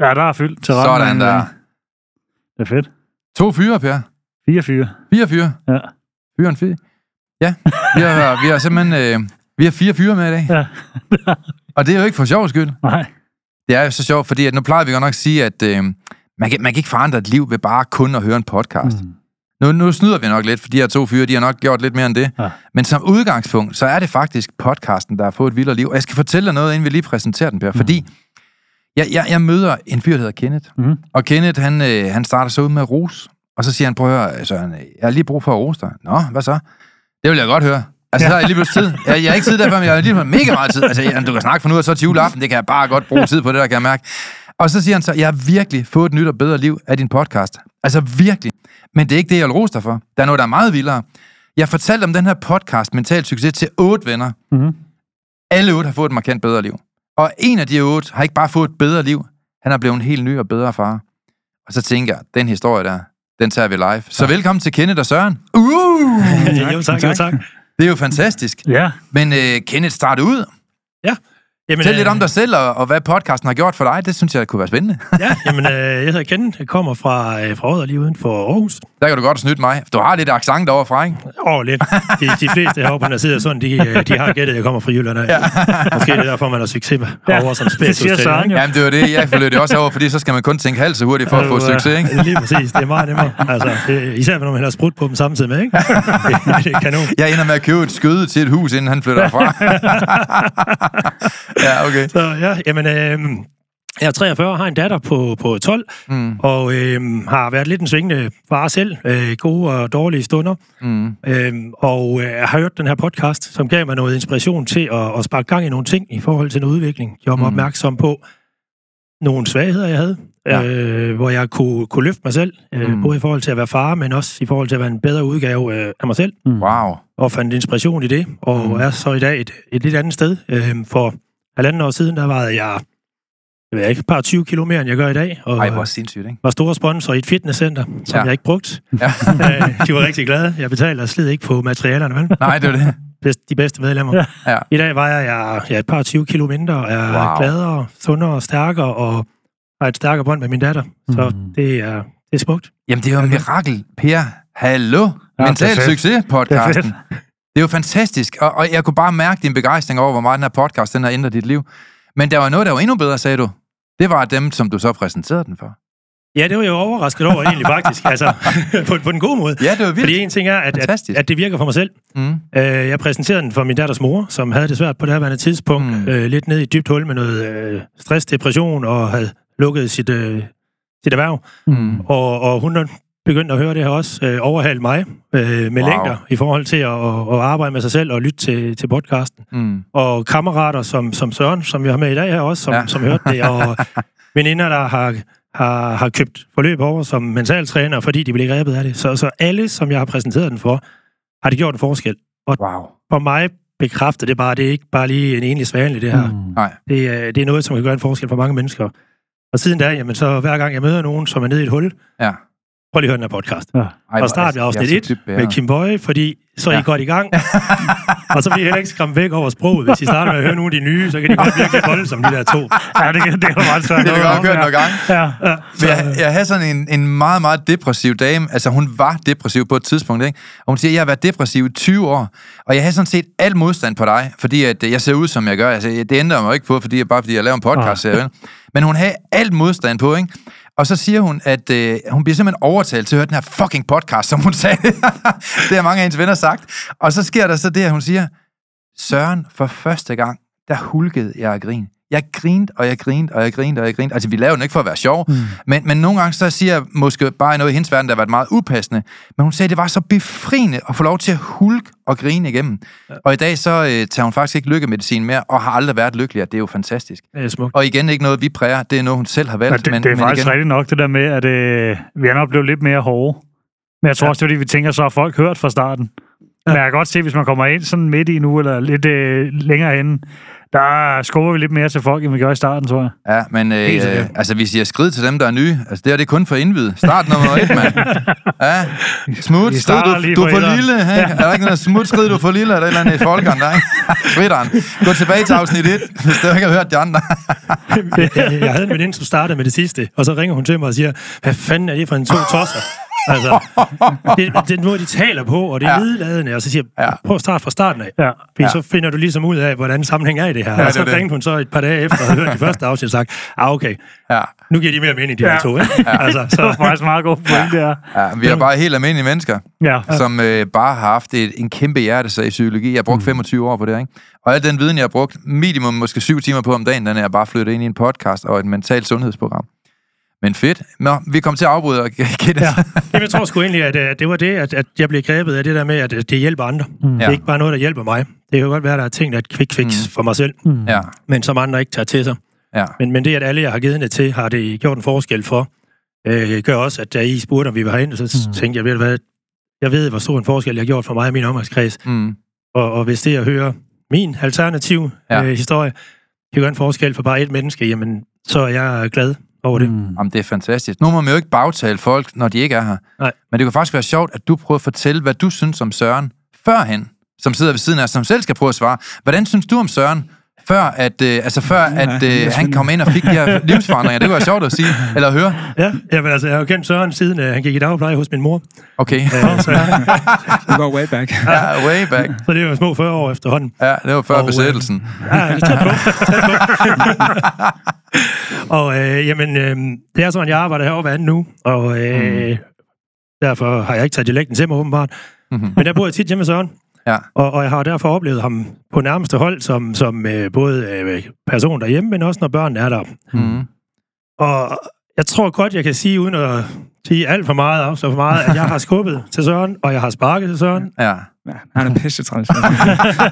Ja, der er fyldt til Sådan men, der. Det er fedt. To fyre, Per. Fire fyre. Fire fyre. Ja. Fyren fire. Ja, vi har, vi har simpelthen øh, vi har fire fyre med i dag. Ja. Og det er jo ikke for sjov skyld. Nej. Det er jo så sjovt, fordi at nu plejer vi godt nok at sige, at øh, man, kan, man kan ikke forandre et liv ved bare kun at høre en podcast. Mm. Nu, nu snyder vi nok lidt, for de her to fyre, de har nok gjort lidt mere end det. Ja. Men som udgangspunkt, så er det faktisk podcasten, der har fået et vildere liv. Og jeg skal fortælle dig noget, inden vi lige præsenterer den, Per. Fordi jeg, jeg, jeg møder en fyr, der hedder Kenneth. Mhm. Og Kenneth, han, øh, han starter så ud med at rose. Og så siger han, prøv at høre, Søren, jeg har lige brug for at rose dig. Nå, hvad så? Det vil jeg godt høre. Altså, ja. så har jeg lige pludselig tid. Jeg, jeg har ikke tid derfor, men jeg har lige mega meget tid. Altså, jeg, du kan snakke for nu, og så til juleaften, det kan jeg bare godt bruge tid på, det der kan jeg mærke. Og så siger han så, jeg har virkelig fået et nyt og bedre liv af din podcast. Altså virkelig. Men det er ikke det, jeg vil rose dig for. Der er noget, der er meget vildere. Jeg fortalte om den her podcast, Mental Succes, til otte venner. Mhm. Alle otte har fået et markant bedre liv. Og en af de otte har ikke bare fået et bedre liv, han er blevet en helt ny og bedre far. Og så tænker jeg, den historie der, den tager vi live. Så velkommen til Kenneth og Søren. Uh! jo tak, jo tak. Det er jo fantastisk. Ja. Men uh, Kenneth, start ud. Jamen, lidt øh, om dig selv, og, og hvad podcasten har gjort for dig. Det synes jeg kunne være spændende. Ja, jamen, øh, jeg hedder Ken. Jeg kommer fra, øh, fra Odder lige uden for Aarhus. Der kan du godt snyde mig. Du har lidt accent derovre fra, ikke? Åh, lidt. De, de fleste heroppe her side, sådan, de, øh, de har gættet, at jeg kommer fra Jylland. Ja. Måske det er derfor, man har succes herovre som det siger. Søren. Jamen, det var det. Jeg forløb det også over, fordi så skal man kun tænke halvt så hurtigt for at få succes, ikke? Lige præcis. Det er meget nemmere. Altså, det, især når man har sprudt på dem samtidig med, ikke? Det, det er kanon. Jeg ender med at købe et skøde til et hus, inden han flytter herfra. ja, okay. Så ja, jamen, øh, jeg er 43 har en datter på, på 12, Mm, og øh, har været lidt en svingende far selv. Øh, gode og dårlige stunder. mm, Øhm, og øh, har hørt den her podcast, som gav mig noget inspiration til at, at sparke gang i nogle ting i forhold til noget udvikling. Jeg var Mm. mm. opmærksom på nogle svagheder, jeg havde, Ja. øh, hvor jeg kunne, kunne løfte mig selv, øh, Mm. mm. både i forhold til at være far, men også i forhold til at være en bedre udgave øh, af mig selv, wow. og fandt inspiration i det, og Mm. mm. er så i dag et, et lidt andet sted. Øh, for halvanden år siden, der var jeg, jeg ved ikke, et par 20 kilo mere, end jeg gør i dag, og Ej, hvor sindssygt, ikke? var store sponsor i et fitnesscenter, som Ja. jeg ikke brugt. Ja. Øh, de var rigtig glade. Jeg betaler og slid ikke på materialerne, vel? Nej, det var det. de bedste medlemmer. Ja. I dag vejer jeg ja, et par 20 kilo mindre, og er Wow. gladere, sundere og stærkere, og har et stærkere bånd med min datter. Så Mm. det, er, det er smukt. Jamen, det er jo en mirakel. Per, hallo. Ja, Mental det er fedt. succes Det er jo fantastisk, og, og jeg kunne bare mærke din begejstring over, hvor meget den her podcast den har ændret dit liv. Men der var noget, der var endnu bedre, sagde du. Det var dem, som du så præsenterede den for. Ja, det var jeg jo overrasket over egentlig faktisk, altså på, på den gode måde. Ja, det var vildt. Fordi en ting er, at, at, Fantastisk. at det virker for mig selv. Mm. Øh, jeg præsenterede den for min datters mor, som havde det svært på det her tidspunkt. Mm. Øh, lidt ned i et dybt hul med noget øh, stress, depression, og havde lukket sit, øh, sit erhverv. Mm. Og, og hun begyndt at høre det her også, øh, overhale mig øh, med Wow. længder i forhold til at, at, arbejde med sig selv og lytte til, til podcasten. Mm. Og kammerater som, som Søren, som vi har med i dag her også, som, Ja. som hørte det, og veninder, der har, har, har købt forløb over som mentaltræner, fordi de blev grebet af det. Så, så alle, som jeg har præsenteret den for, har det gjort en forskel. Wow. For mig bekræfter det bare, det er ikke bare lige en enlig svane, det her. Mm. Mm. Nej. Det, er, det er noget, som kan gøre en forskel for mange mennesker. Og siden da, jamen, så hver gang jeg møder nogen, som er nede i et hul, Ja. Prøv lige at høre den her podcast. Ej, hvor Og start er- afsnit jeg er 1 så dybt med. Kim Boy, fordi så er Ja. I godt i gang. og så bliver I heller ikke skræmt væk over sproget. Hvis I starter med at høre nogle af de nye, så kan de godt virkelig holde som de der to. Ja, det, kan- det er meget svært. Det har godt kørt nogle gange. Ja. Ja, Men jeg, jeg havde sådan en, en meget, meget depressiv dame. Altså, hun var depressiv på et tidspunkt, ikke? Og hun siger, jeg har været depressiv i 20 år, og jeg har sådan set alt modstand på dig, fordi at øh, jeg ser ud, som jeg gør. Altså, det ændrer mig ikke på, fordi, bare fordi jeg laver en podcast, Ah. vel? Men hun havde alt modstand på, ikke? Og så siger hun, at øh, hun bliver simpelthen overtalt til at høre den her fucking podcast, som hun sagde. det har mange af hendes venner sagt. Og så sker der så det, at hun siger, Søren, for første gang, der hulkede jeg af grin. Jeg grinte, og jeg grinte, og jeg grinte, og jeg grinte. Altså, vi laver den ikke for at være sjov, mm. men, men nogle gange så siger jeg måske bare noget i hendes verden, der har været meget upassende. Men hun sagde, at det var så befriende at få lov til at hulke og grine igennem. Ja. Og i dag så øh, tager hun faktisk ikke lykkemedicin mere, og har aldrig været lykkelig, det er jo fantastisk. Det er smukt. Og igen, ikke noget, vi præger, det er noget, hun selv har valgt. Men det, men, det er men faktisk igen, rigtigt nok, det der med, at øh, vi er blevet lidt mere hårde. Men jeg tror Ja. også, det er, fordi vi tænker, så har folk hørt fra starten. Men jeg kan godt se, hvis man kommer ind sådan midt i nu, eller lidt øh, længere henne, der skubber vi lidt mere til folk, end vi gør i starten, tror jeg. Ja, men øh, øh, altså, vi siger skrid til dem, der er nye. Altså, det er det kun for indvid. Start nummer et, mand. Ja, smut, skrid, du, du er for etteren. lille. Ikke? Ja. Er der ikke noget smut, skrid, du er for lille, eller et eller andet i folkeren der, ikke? Fritteren. Gå tilbage til afsnit 1, hvis du ikke har hørt de andre. jeg, jeg havde en veninde, som startede med det sidste, og så ringer hun til mig og siger, hvad fanden er det for en to tosser? Altså, det, det er den måde, de taler på, og det er Ja. ja. nedladende, og så siger jeg, Ja. prøv at starte fra starten af. Ja. Fordi Ja. så finder du ligesom ud af, hvordan sammenhæng er i det her. Ja, Ja, og så er det. ringte hun så et par dage efter, og havde hørt de første afsnit, og sagt, ah, okay, Ja. nu giver de mere mening, de Ja. her to, ikke? Altså, Det var så, faktisk meget god point, det er. ja, vi er bare helt almindelige mennesker, Ja. som øh, bare har haft et, en kæmpe hjertesag i psykologi. Jeg har brugt 25 år på det, ikke? Og al den viden, jeg har brugt minimum måske syv timer på om dagen, den er jeg bare flyttet ind i en podcast og et mentalt sundhedsprogram. Men fedt. Nå, vi kommer til at afbryde og Gitte. Ja. jamen, jeg tror sgu egentlig, at, øh, det var det, at, at jeg blev grebet af det der med, at øh, det hjælper andre. Mm. Det Ja. er ikke bare noget, der hjælper mig. Det kan godt være, at der er ting, der er et quick fix Mm. mm. for mig selv, Ja, men som andre ikke tager til sig. ja. Men, men det, at alle, jeg har givet det til, har det gjort en forskel for, øh, gør også, at da I spurgte, om vi var herinde, så mm. tænkte jeg, ved du hvad, jeg ved, hvor stor en forskel jeg har gjort for mig og min omgangskreds. Mm. Og, og hvis det at høre min alternativ Ja. ja. øh, historie kan gøre en forskel for bare et menneske, jamen, så er jeg glad over det. Mm. Jamen, det er fantastisk. Nu må man jo ikke bagtale folk, når de ikke er her. Nej. Men det kunne faktisk være sjovt, at du prøver at fortælle, hvad du synes om Søren førhen, som sidder ved siden af os, som selv skal prøve at svare. Hvordan synes du om Søren, før at, øh, altså før at øh, han kom ind og fik de her livsforandringer? Det kunne være sjovt at sige, eller at høre. Ja, jamen, altså, jeg har jo kendt Søren siden, øh, han gik i dagpleje hos min mor. Okay. Øh, så, Det går way back. Ja, way back. så det er jo små 40 år efterhånden. Ja, det var før Og, øh, besættelsen. Ja, det er tæt på. Tæt på. og øh, jamen, øh, det er sådan, jeg arbejder herovre hver anden nu, og øh, mm. derfor har jeg ikke taget dialekten til mig, åbenbart. Mhm. Men der bor jeg tit hjemme med Søren, Ja. og, og jeg har derfor oplevet ham på nærmeste hold, som, som øh, både øh, person derhjemme, men også når børnene er der. Mm. Og jeg tror godt, jeg kan sige, uden at sige alt for meget, af, så for meget, at jeg har skubbet til Søren, og jeg har sparket til Søren, Ja. Ja, han er pisse træls.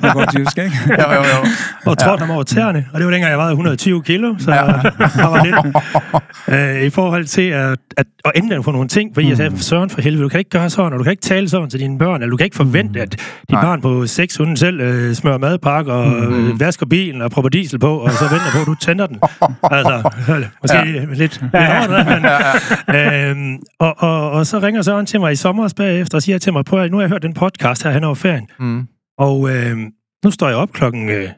Er godt jysk, ikke? Jo, jo, jo. og trådte ham over tæerne, og det var dengang, jeg vejede 120 kilo, så Ja. ja. der var lidt øh, i forhold til at, at, at ændre på nogle ting, fordi jeg sagde, Søren for helvede, du kan ikke gøre sådan, og du kan ikke tale sådan til dine børn, eller du kan ikke forvente, at dit Nej. barn på 6 hunden selv øh, smører madpakke og øh, vasker bilen og propper diesel på, og så venter på, at du tænder den. Altså, måske ja. lidt, lidt overdrevet, men, øhm, og, og, og så ringer Søren til mig i sommer bagefter og siger til mig, prøv at, nu har jeg hørt den podcast her over ferien, Mm. og øh, nu står jeg op klokken øh,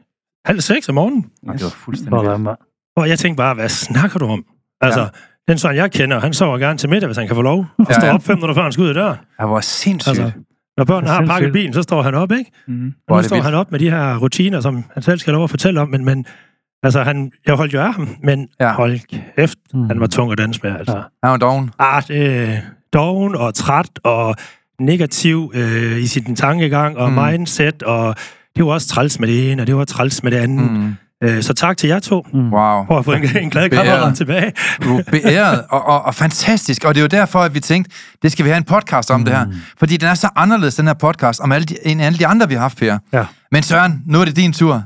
halv seks om morgenen, Nå, det var fuldstændig Sådan, vildt. og jeg tænkte bare, hvad snakker du om? Altså, Ja. ja. den Søren, jeg kender, han sover gerne til middag, hvis han kan få lov, og Ja, står ja. op fem minutter før han skal ud af døren. Det var sindssygt. Altså, når børnene har pakket bilen, så står han op, ikke? Mm. Hvor Og nu står vildt. han op med de her rutiner, som han selv skal lov at fortælle om, men, men altså, han, jeg holdt jo af ham, men Ja. ja. hold kæft, Mm. han var tung at danse med, altså. Ja. Han var doven. Ah, det doven og træt og negativ øh, i sin tankegang og Mm. mm. mindset, og det var også træls med det ene, og det var træls med det andet. Mm. Mm. Øh, så tak til jer to Wow. for at få en, en glad kammerat tilbage. Du er beæret og, og, og fantastisk. Og det er jo derfor, at vi tænkte, det skal vi have en podcast om mm. det her. Fordi den er så anderledes, den her podcast, om alle de, end alle de andre, vi har haft her. Ja. Men Søren, nu er det din tur.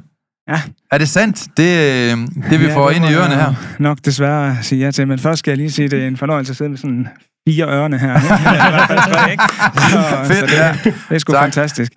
Ja. Er det sandt, det, øh, det vi Ja, får det ind i ørerne her? Nok desværre sige ja til, men først skal jeg lige sige, at det er en fornøjelse at sidde med sådan fire ørerne her. ikke? Så, Fedt, så det, ja. det er sgu Tak. fantastisk.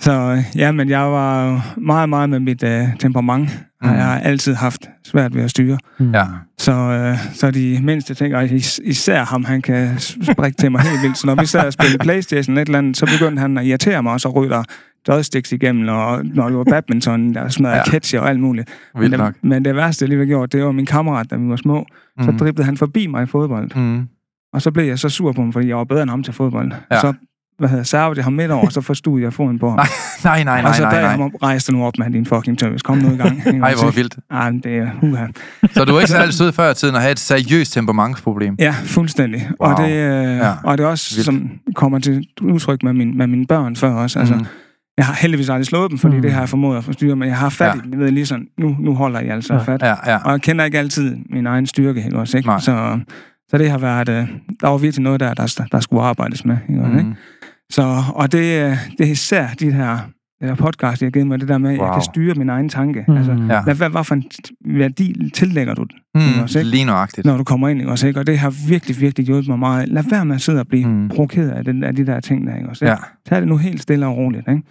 Så ja, men jeg var meget, meget med mit uh, temperament, og Mm. jeg har altid haft svært ved at styre. Ja. Så, øh, så de mindste ting, og is- især ham, han kan sprikke til mig helt vildt. Så når vi sad og spillede Playstation et eller andet, så begyndte han at irritere mig, og så ryger joysticks igennem, og når det var badminton, der smadrede Ja. ketchup og alt muligt. Men det, men det værste, jeg lige har gjort, det var min kammerat, da vi var små. Så Mm. driblede han forbi mig i fodbold. Mm. Og så blev jeg så sur på ham, fordi jeg var bedre end ham til fodbold. Ja. Så hvad hedder, server det ham midt over, så forstod jeg foden på ham. Nej, nej, nej, og så nej, bad jeg nej. ham om, rejse dig nu op med din fucking tøvis. Kom nu i gang. Ej, hvor vildt. Ej, men det er uha. Så du er ikke særlig sød før i tiden at have et seriøst temperamentsproblem? Ja, fuldstændig. Wow. Og, det, øh, Ja. og det er også, Vildt. som kommer til udtryk med, min, med mine børn før også. Altså, mm. Jeg har heldigvis aldrig slået dem, fordi Mm. det har jeg formået at forstyrre, men jeg har fat i Ja. dem. Jeg ved lige sådan, nu, nu holder jeg altså ja. fat. Ja, ja. Og jeg kender ikke altid min egen styrke, ikke også, ikke? Nej. Så, så det har været, øh, der var virkelig noget der, der, der skulle arbejdes med, ikke? Mm. Så, og det, øh, det er især de her, podcast, jeg har givet mig, det der med, at Wow. jeg kan styre min egen tanke. Mm. Altså, Ja. hvad, hvad, hvad for en værdi tillægger du den, ikke Mm. også, ikke? Lige nøjagtigt. når du kommer ind, ikke også, ikke? Og det har virkelig, virkelig hjulpet mig meget. Lad være med at sidde og blive Mm. mm. provokeret af, den, af de der ting der, ikke også, ikke? Ja. Tag det nu helt stille og roligt, ikke?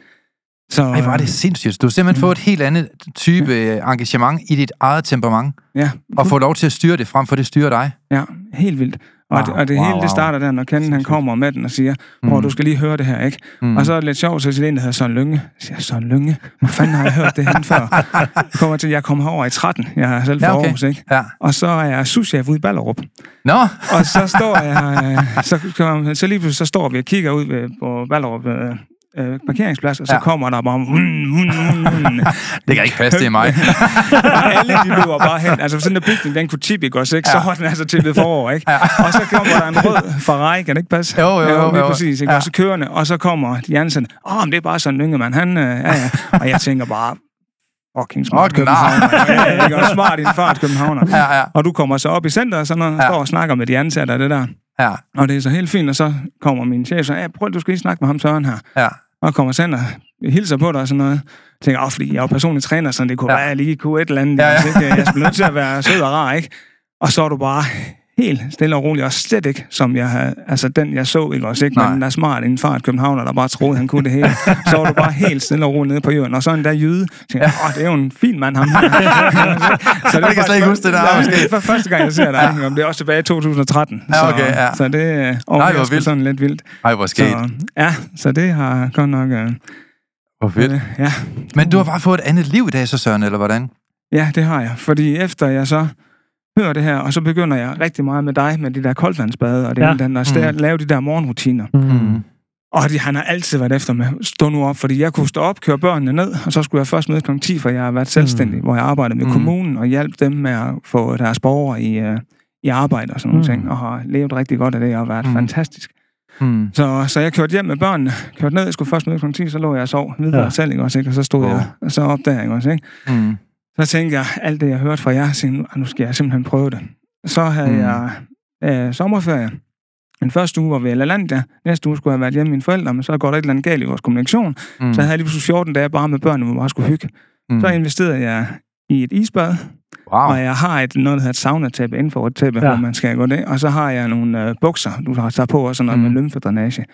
Så, Ej, hvor er det sindssygt. Du har simpelthen fået et helt andet type øh, engagement i dit eget temperament, Ja, og få lov til at styre det, frem for det styrer dig. ja, helt vildt. Og, Wow, det, og det wow, hele, wow. det starter der, når Kenden han kommer med den og siger, hvor Mm. du skal lige høre det her, ikke? Mm. Og så er det lidt sjovt, så det en, der hedder Søren Lynge. Jeg siger, Søren Lynge? Hvor fanden har jeg hørt det henne før? Jeg kommer til, jeg kommer herover i 13. Jeg er selv fra Ja, ja, okay. Aarhus, ikke? Ja. Og så er jeg souschef ude i Ballerup. Nå, Og så står jeg, øh, så, så, lige pludselig så står vi og kigger ud på Ballerup øh, øh, parkeringsplads, og så Ja. kommer der bare... Mm, mm, mm, mm. det kan ikke passe, det er mig. og alle de løber bare hen. Altså sådan en bygning, den kunne tippe, også, ikke? Så Ja. var den altså tippet forover, ikke? Ja. Og så kommer der en rød Ferrari, kan det ikke passe? Jo, jo, jo, lige jo. præcis, ikke? Ja. Og så kørende, og så kommer sådan, åh, men det er bare sådan en yngemand, han, øh, ja, ja. Og jeg tænker bare, fucking smart Københavner. Ja, ja, ikke? Og smart i en fart Københavner. Ja, ja, Og du kommer så op i centret og sådan noget, Ja. står og snakker med de ansatte og det der. ja, Og det er så helt fint, og så kommer min chef og siger, prøv, du skal lige snakke med ham Søren her. ja. Og kommer sen og hilser på dig og sådan noget. Jeg tænker, åh, fordi jeg er jo personlig træner, så det kunne Ja. være, at jeg lige kunne et eller andet. Ja, Ja. Ikke? Jeg skulle nødt til at være sød og rar, ikke? Og så er du bare helt stille og rolig, og slet ikke, som jeg havde, altså den, jeg så, ikke også, ikke? Nej. Men den er smart, en fart københavner, der bare troede, han kunne det hele. Så var du bare helt stille og roligt nede på jorden, og så en der jyde. Jeg tænker, åh, det er jo en fin mand, ham her. så Jeg kan slet ikke huske det der, måske. det er første gang, jeg ser dig, ja. det er også tilbage i 2013. Ja, okay, så, ja. så det, øh, Nej, vildt. sådan lidt vildt. Ej, hvor skægt. Så, ja, så det har godt nok... Øh, Hvor fedt. øh, ja, Men du har bare fået et andet liv i dag, så Søren, eller hvordan? Ja, det har jeg. Fordi efter jeg så hører det her, og så begynder jeg rigtig meget med dig, med de der koldvandsbade, og det Ja. den, og Mm. lave de der morgenrutiner. Mm. Og de, han har altid været efter med, stå nu op, fordi jeg kunne stå op, køre børnene ned, og så skulle jeg først møde kl. 10, for jeg har været selvstændig, mm. hvor jeg arbejdede med Mm. mm. kommunen, og hjalp dem med at få deres borgere i, uh, i arbejde og sådan nogle Mm. ting, og har levet rigtig godt af det, og har været Mm. fantastisk. Mm. Så, så jeg kørte hjem med børnene, kørte ned, jeg skulle først møde kl. 10, så lå jeg og sov videre Ja. selv, ikke også, ikke? og så stod wow. jeg så op der, ikke også, ikke? Mm. Så tænkte jeg, alt det, jeg hørte fra jer, tænkte, "Ah, nu skal jeg simpelthen prøve det. Så havde Mm. jeg øh, sommerferie. Den første uge var ved LaLandia. Næste uge skulle jeg have været hjemme med mine forældre, men så går der et eller andet galt i vores kommunikation. Mm. Så havde jeg lige pludselig 14 dage bare med børnene, hvor vi bare skulle hygge. Mm. Så investerede jeg i et isbad, Wow. og jeg har et, noget, der hedder et sauna-tæppe inden for et tæppe, Ja. hvor man skal gå det. Og så har jeg nogle øh, bukser, du har taget på, og sådan noget Mm. mm. med lymfedrænage.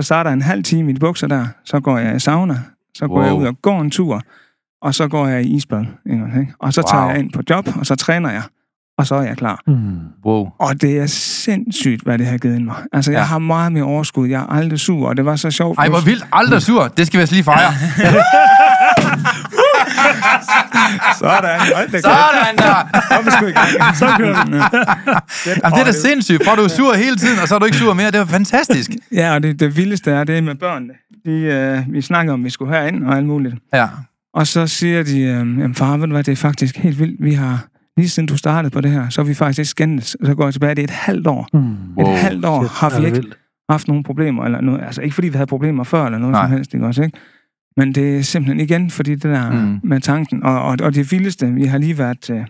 Så starter jeg en halv time i de bukser der, så går jeg i sauna, så går Wow. jeg ud og går en tur, og så går jeg i isbad. Ikke? Og så tager Wow. jeg ind på job, og så træner jeg, og så er jeg klar. Mm. Wow. Og det er sindssygt, hvad det har givet mig. Altså, jeg Ja. ja. har meget mere overskud. Jeg er aldrig sur, og det var så sjovt. Ej, hvor vildt. Aldrig sur. Det skal vi altså lige fejre. Sådan. Hold da. Sådan der. Kom, vi sgu i gang. Så kører. Jamen, det er da sindssygt. For du er sur hele tiden, og så er du ikke sur mere. Det er fantastisk. Ja, og det, det vildeste er, det er med børnene. De, øh, vi snakker om, vi skulle herind og alt muligt. Ja. Og så siger de, øh, jamen far, ved du hvad, det er faktisk helt vildt. Vi har, lige siden du startede på det her, så har vi faktisk ikke skændes. Så går jeg tilbage, det er et halvt år. Mm. Wow. Et halvt år Shit, har vi ikke vildt. haft nogen problemer. Eller noget. Altså ikke fordi vi havde problemer før, eller noget Nej. Som helst, ikke også, ikke? Men det er simpelthen igen, fordi det der mm. med tanken. Og, og, og det vildeste, vi har lige været til,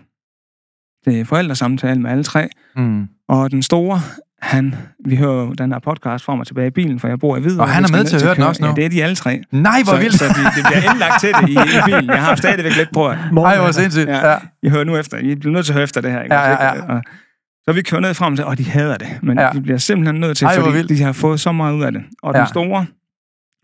til forældresamtale med alle tre. Mm. Og den store, han, vi hører jo den her podcast frem og tilbage i bilen, for jeg bor i Hvidovre. Og han er med til at høre den også nu? Ja, det er de alle tre. Nej, hvor så, vildt. Så de, det bliver indlagt til det i, i bilen. Jeg har stadigvæk lidt på, at Ej, hvor sindssygt. Ja. Ja. I hører nu efter. I bliver nødt til at høre efter det her. Ikke? Ja, ja, ja. Og, så vi kører ned frem til, og de hader det. Men Ja. de bliver simpelthen nødt til, Ej, fordi vildt. de har fået så meget ud af det. Og Ja. den store,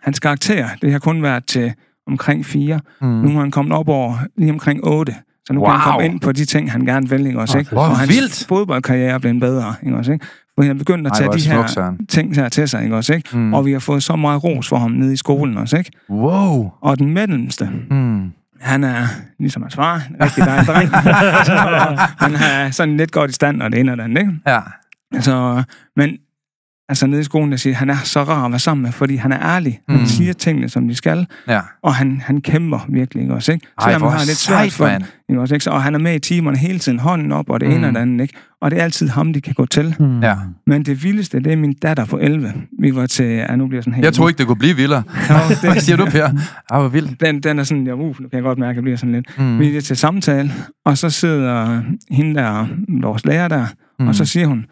hans karakter, det har kun været til omkring fire. Mm. Nu er han kommet op over lige omkring otte. Så nu wow. kan han komme ind på de ting, han gerne vil, ikke også? Ikke? Hvor og hans vildt. fodboldkarriere er blevet bedre, ikke også? Ikke? For han er begyndt at Ej, tage hvor er de her Søren. ting her til sig, ikke også? Ikke? Mm. Og vi har fået så meget ros for ham nede i skolen også, ikke? Wow. Og den mellemste, Mm. han er, ligesom hans far, en rigtig dejlig dreng. han er sådan lidt godt i stand, og det ene og det andet, ikke? Ja. Så, men altså nede i skolen, der siger, han er så rar at være sammen med, fordi han er ærlig. Han Mm. siger tingene, som de skal, Ja. og han, han kæmper virkelig, ikke også, ikke? Ej, Selvom hvor han har lidt sejt, svært for, mand. ikke også, ikke? Så, og han er med i timerne hele tiden, hånden op, og det Mm. ene og det andet, ikke? Og det er altid ham, de kan gå til. Mm. Ja. Men det vildeste, det er min datter på 11. Vi var til, ja, nu bliver jeg sådan helt... Jeg tror ikke, det kunne blive vildere. Hvad siger du, Per? Ej, hvor vildt. Den, den er sådan, ja, uh, nu kan jeg godt mærke, at jeg bliver sådan lidt. Mm. Vi er til samtale, og så sidder hende der, vores lærer der, mm. og så siger hun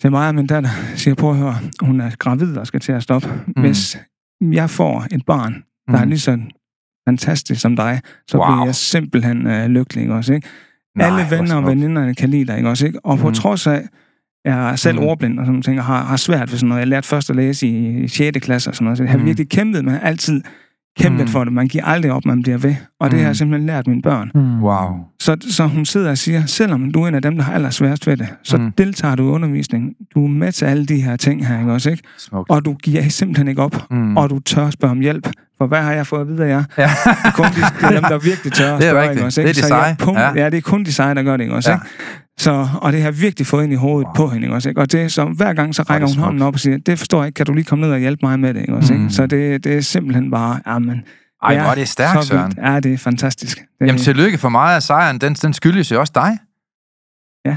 til mig og min datter, siger, prøv at høre, hun er gravid og skal til at stoppe. Mm. Hvis jeg får et barn, der mm. er lige så fantastisk som dig, så Wow. bliver jeg simpelthen øh, lykkelig, ikke også, ikke? Nej, Alle venner og veninderne kan lide dig, ikke også, ikke? Og på Mm. trods af, jeg er selv Mm. ordblind og sådan ting, og har, har svært ved sådan noget. Jeg lærte først at læse i 6. klasse og sådan noget, så jeg har Mm. virkelig kæmpet, men har altid kæmpet mm. for det. Man giver aldrig op, man bliver ved. Og det har jeg Mm. simpelthen lært mine børn. Mm. Wow. Så, så hun sidder og siger, selvom du er en af dem, der har allersværest ved det, så Mm. mm. deltager du i undervisningen. Du er med til alle de her ting her, ikke også, ikke? Smukt. Og du giver simpelthen ikke op, Mm. mm. og du tør at spørge om hjælp. For hvad har jeg fået at vide af jer? Ja. Det er kun de, det er dem, der virkelig tør at Det er spørge, ikke også, Det er ikke? de Så jeg seje. punkt, Ja. ja. det er kun de seje, der gør det, ikke også, Ja. ikke? Så, og det har jeg virkelig fået ind i hovedet Wow. på hende, ikke også, ikke? Og det, så hver gang, så er rækker hun hånden op og siger, det forstår jeg ikke, kan du lige komme ned og hjælpe mig med det, ikke også, Mm. ikke? Så det, det er simpelthen bare, jamen... Ej, hvor er det stærkt, Søren. vildt. Ja, det er fantastisk. Det, Jamen, tillykke for mig af sejren. Den, den skyldes jo også dig. Ja.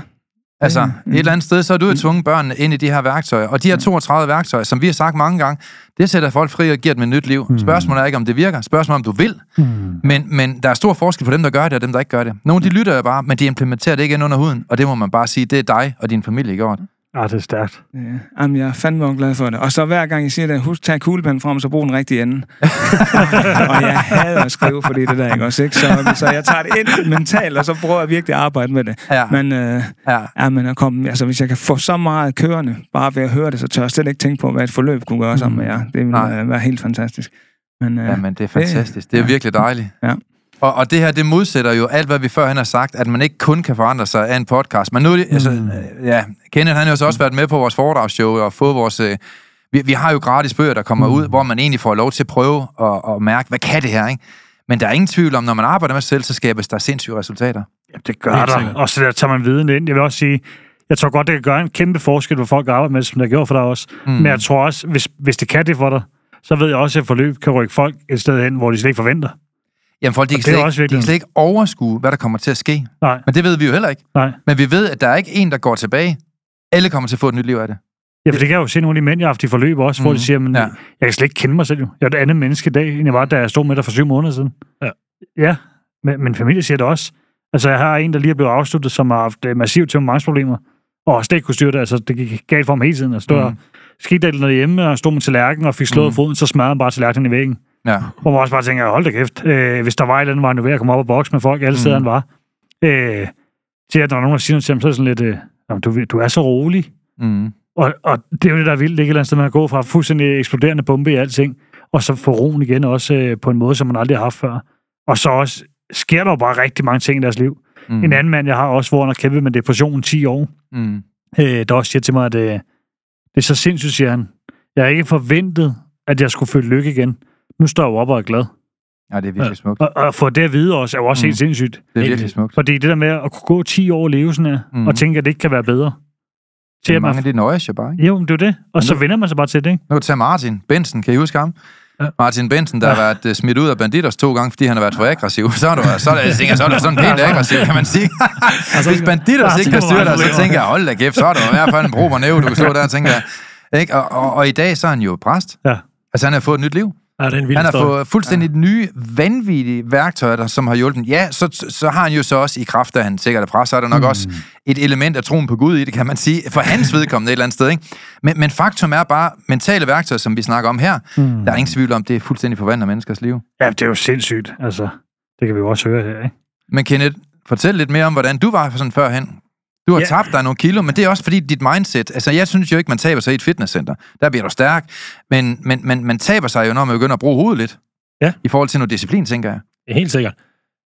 Altså, Mm. et eller andet sted, så har du jo tvunget børnene ind i de her værktøjer. Og de her 32 værktøjer, som vi har sagt mange gange, det sætter folk fri og giver dem et nyt liv. Mm. Spørgsmålet er ikke, om det virker. Spørgsmålet er, om du vil. Mm. Men, men der er stor forskel på dem, der gør det, og dem, der ikke gør det. Nogle, de lytter jo bare, men de implementerer det ikke ind under huden. Og det må man bare sige, det er dig og din familie gjort. Ah, det er stærkt. Ja, jamen, jeg er fandme glad for det. Og så hver gang jeg siger det, husk at tage kuglepennen frem, så brug den rigtige ende. og jeg hader at skrive, fordi det der, ikke også? Ikke? Så, så jeg tager det ind mentalt, og så prøver jeg virkelig at arbejde med det. Ja. Men, øh, Ja. ja, men at komme, altså, hvis jeg kan få så meget kørende, bare ved at høre det, så tør jeg slet ikke tænke på, hvad et forløb kunne gøre sammen med jer. Det ville Nej. øh, være helt fantastisk. Men, øh, Jamen, det er fantastisk. Det er ja. virkelig dejligt. Ja. Og, og det her, det modsætter jo alt, hvad vi førhen har sagt, at man ikke kun kan forandre sig af en podcast. Men nu, det- altså, Mm. øh, ja, Kenneth, han har jo så også været med på vores foredragsshow og fået vores... Øh, vi, vi har jo gratis bøger, der kommer Mm. ud, hvor man egentlig får lov til at prøve at, at mærke, hvad kan det her, ikke? Men der er ingen tvivl om, når man arbejder med sig selv, så skabes der sindssyge resultater. Ja, det gør Helt der. Og så der tager man viden ind. Jeg vil også sige, jeg tror godt, det kan gøre en kæmpe forskel, hvor folk arbejder med det, som det har gjort for dig også. Mm. Men jeg tror også, hvis, hvis det kan det for dig, så ved jeg også, at forløb kan rykke folk et sted hen, hvor de slet ikke forventer. Jamen folk, de kan, er slet ikke, de kan slet ikke overskue, hvad der kommer til at ske. Nej, Men det ved vi jo heller ikke. nej. Men vi ved, at der er ikke en, der går tilbage. Alle kommer til at få et nyt liv af det. Ja, for det kan jeg jo se nogle af de mænd, jeg har haft i forløb også, mm. hvor Mhm. de siger, men Ja. jeg kan slet ikke kende mig selv jo. Jeg er et andet menneske i dag, end jeg var, da jeg stod med dig for syv måneder siden. Ja. Ja, men min familie siger det også. Altså, jeg har en, der lige er blevet afsluttet, som har haft øh, massivt temperamentsproblemer, og slet ikke kunne styre det. Altså, det gik galt for ham hele tiden. Mhm. mm. skete der noget hjemme, og stod med tallerken og fik slået Mhm. mm. foden, så smadrede han bare tallerkenen i væggen. Ja. Hvor man også bare tænker, hold da kæft, øh, hvis der var et eller andet, var han jo ved at komme op og bokse med folk alle steder, Mhm. han var. Øh, til at når nogen siger noget til ham, så er det sådan lidt, øh, "Jamen, du, du er så rolig. Mm. Og, og det er jo det, der er vildt, ikke et eller andet sted, man går fra fuldstændig eksploderende bombe i alting, og så få roen igen også øh, på en måde, som man aldrig har haft før. Og så også sker der jo bare rigtig mange ting i deres liv. Mm. Mm. En anden mand, jeg har også, hvor han har kæmpet med depression i 10 år, Mm. øh, der også siger til mig, at øh, det er så sindssygt, siger han. Jeg har ikke forventet, at jeg skulle føle lykke igen. Nu står jeg op og er glad. Ja, det er virkelig smukt. Og, og få det at vide også, er jo også Mm. helt sindssygt. Det er virkelig smukt. Fordi det der med at kunne gå 10 år og leve sådan her, Mm. og tænke, at det ikke kan være bedre. Til at Mange af de nøjes jo bare, ikke? jo, men det er det. Og så nu- vender man sig bare til det, ikke? Nu til Martin Bensen, kan I huske ham? Ja. Martin Bensen, der har været uh, smidt ud af Banditos to gange, fordi han har været for aggressiv. Så er du, så er det, jeg tænker, så er du sådan pænt aggressiv, kan man sige. Hvis Banditos ikke kan styre dig, så tænker jeg, hold da kæft, så er du i hvert fald en prober næve, du kan stå der og tænke, ikke? Og, og, og, i dag, så er han jo præst. Ja. Altså, han har fået et nyt liv. Ja, det er en vild Han har fået fuldstændig nye, vanvittige værktøjer, der, som har hjulpet. Ja, så, så har han jo så også i kraft af, han sikkert er præst, så er der nok mm. også et element af troen på Gud i det, kan man sige, for hans vedkommende et eller andet sted. Ikke? Men, men faktum er bare, mentale værktøjer, som vi snakker om her, mm. der er ingen tvivl om, det er fuldstændig forvandler menneskers liv. Ja, det er jo sindssygt. Altså, det kan vi jo også høre her, ikke? Men Kenneth, fortæl lidt mere om, hvordan du var sådan førhen. Du har Ja. tabt dig nogle kilo, men det er også fordi dit mindset... Altså, jeg synes jo ikke, man taber sig i et fitnesscenter. Der bliver du stærk. Men, men, men man taber sig jo, når man begynder at bruge hovedet lidt. Ja. I forhold til noget disciplin, tænker jeg. Helt sikkert.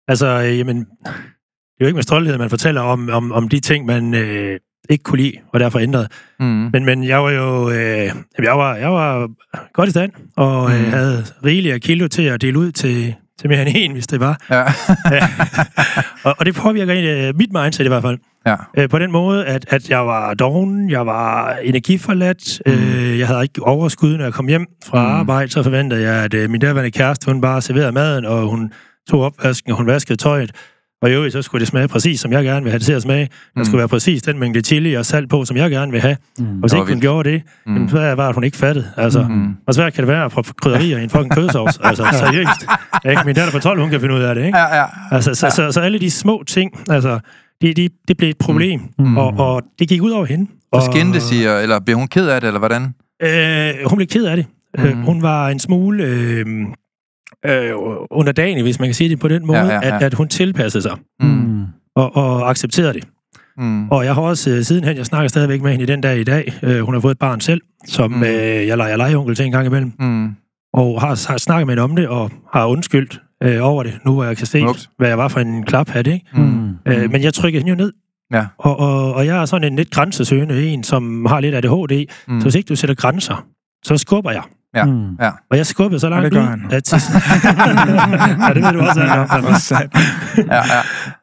Altså, øh, jamen, det er jo ikke med stolthed, man fortæller om, om, om de ting, man øh, ikke kunne lide, og derfor ændrede. Mm. Men, men jeg var jo øh, jeg var, jeg var godt i stand, og øh, Mm. havde rigeligt af kilo til at dele ud til, til mere end en, hvis det var. Ja. og, og det påvirker egentlig øh, mit mindset i hvert fald. Ja. Øh, på den måde, at, at jeg var doven, jeg var energiforladt, Mm. øh, jeg havde ikke overskud, når jeg kom hjem fra Mm. arbejde, så forventede jeg, at øh, min daværende kæreste, hun bare serverede maden, og hun tog opvasken, og hun vaskede tøjet. Og i øvrigt, så skulle det smage præcis, som jeg gerne vil have det til at smage. Der Mm. skulle være præcis den mængde chili og salt på, som jeg gerne vil have. Mm. Og hvis Det ikke hun vildt. gjorde det, Mm. mm. så var, at hun ikke fattede. Altså, mm. Mm. Og svært kan det være at proppe krydderier i en fucking kødsovs. Altså, seriøst. Ikke? Min datter på 12, hun kan finde ud af det, ikke? Ja, ja. Altså, så, så, så alle de små ting, altså, de, de, det blev et problem, Mm. mm. og, og det gik ud over hende. Så Og, skændtes I, eller blev hun ked af det, eller hvordan? Øh, hun blev ked af det. Mm. Mm. Hun var en smule øh, øh, underdanig, hvis man kan sige det på den måde, Ja, ja, ja. At, at hun tilpassede sig Mm. og, og accepterede det. Mm. Og jeg har også øh, sidenhen, jeg snakker stadigvæk med hende i den dag i dag, øh, hun har fået et barn selv, som Mm. mm. øh, jeg leger legeonkel til en gang imellem, Mm. og har, har snakket med hende om det, og har undskyldt øh, over det, nu hvor jeg kan se, Smukt. hvad jeg var for en klaphat, ikke? Mm. Øh, men jeg trykkede hende jo ned. Ja. Og, og, og jeg er sådan en lidt grænsesøgende en, som har lidt ADHD. Mm. Mm. Så hvis ikke du sætter grænser, så skubber jeg. Ja. Mm. Ja. Og jeg skubbede så langt det gør ud, han. at ja, det ved du også, sat. Ja,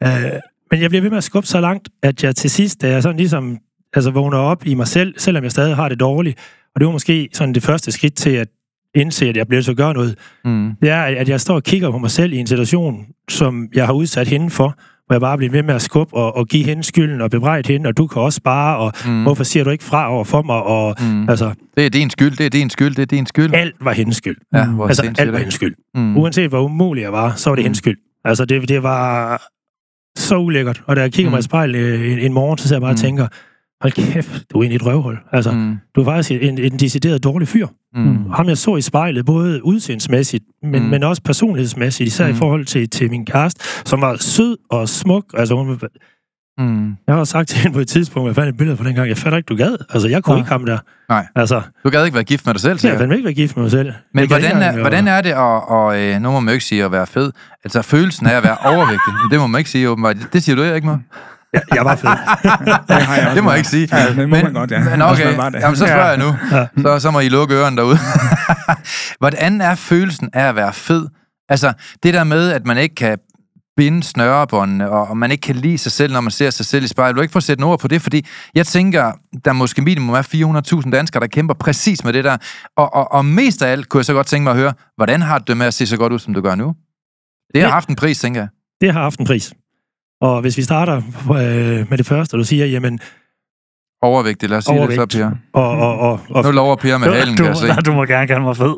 ja. Øh, men jeg bliver ved med at skubbe så langt, at jeg til sidst, da jeg sådan ligesom altså vågner op i mig selv, selvom jeg stadig har det dårligt, og det var måske sådan det første skridt til at indse, at jeg bliver så gøre noget, Mm. det er, at jeg står og kigger på mig selv i en situation, som jeg har udsat hende for, hvor jeg bare bliver ved med at skubbe og, og give hende skylden og bebrejde hende, og du kan også spare, og Mm. mm. hvorfor siger du ikke fra over for mig, og Mm. altså, Det er din skyld, det er din skyld, det er din skyld. alt var hendes skyld. Ja, hvor Altså, alt var hendes skyld. Mm. Uanset hvor umulig jeg var, så var det Mm. hendes skyld. Altså, det, det var så ulækkert. Og da jeg kigger Mm. mig i spejlet øh, en, en morgen, så sidder jeg bare og Mm. tænker, hold kæft, du er i et røvhul. Altså, Mm. du er faktisk en, en decideret dårlig fyr. Mm. Ham jeg så i spejlet, både udseendsmæssigt, men, Mm. mm. men også personlighedsmæssigt, især Mm. i forhold til, til min kæreste, som var sød og smuk. Altså, hun, Mm. jeg har også sagt til hende på et tidspunkt, jeg fandt et billede fra dengang, jeg fatter ikke, du gad. Altså, jeg kunne Ja. ikke ham der. Nej. Altså, Du gad ikke være gift med dig selv, jeg sikkert. fandt ikke være gift med mig selv. Men Jeg hvordan er, hvordan er det at, og, øh, nu må man jo ikke sige at være fed, altså følelsen af at være overvægtig, det må man ikke sige åbenbart. Det siger du ikke, mig? Jeg, jeg var fed. Det, har jeg også Det må jeg ikke sige. Ja, det må man godt, ja. Men okay, man var det. jamen, så spørger jeg nu. Ja. Så, så må I lukke ørerne derude. hvordan er følelsen af at være fed? Altså, det der med, at man ikke kan binde snørebåndene, og, og man ikke kan lide sig selv, når man ser sig selv i spejlet. Du ikke få sætte nogle ord på det, fordi jeg tænker, der er måske minimum er 400.000 danskere, der kæmper præcis med det der. Og, og, og mest af alt kunne jeg så godt tænke mig at høre, hvordan har du det med at se så godt ud, som du gør nu? Det har haft en pris, tænker jeg. det har haft en pris. Og hvis vi starter øh, med det første, du siger, jamen, Overvægtig, lad os sige Overvægt. det så, Per. og, og, og, og Nu lover Per med halen, du, kan jeg se. du, du må gerne kalde mig fed.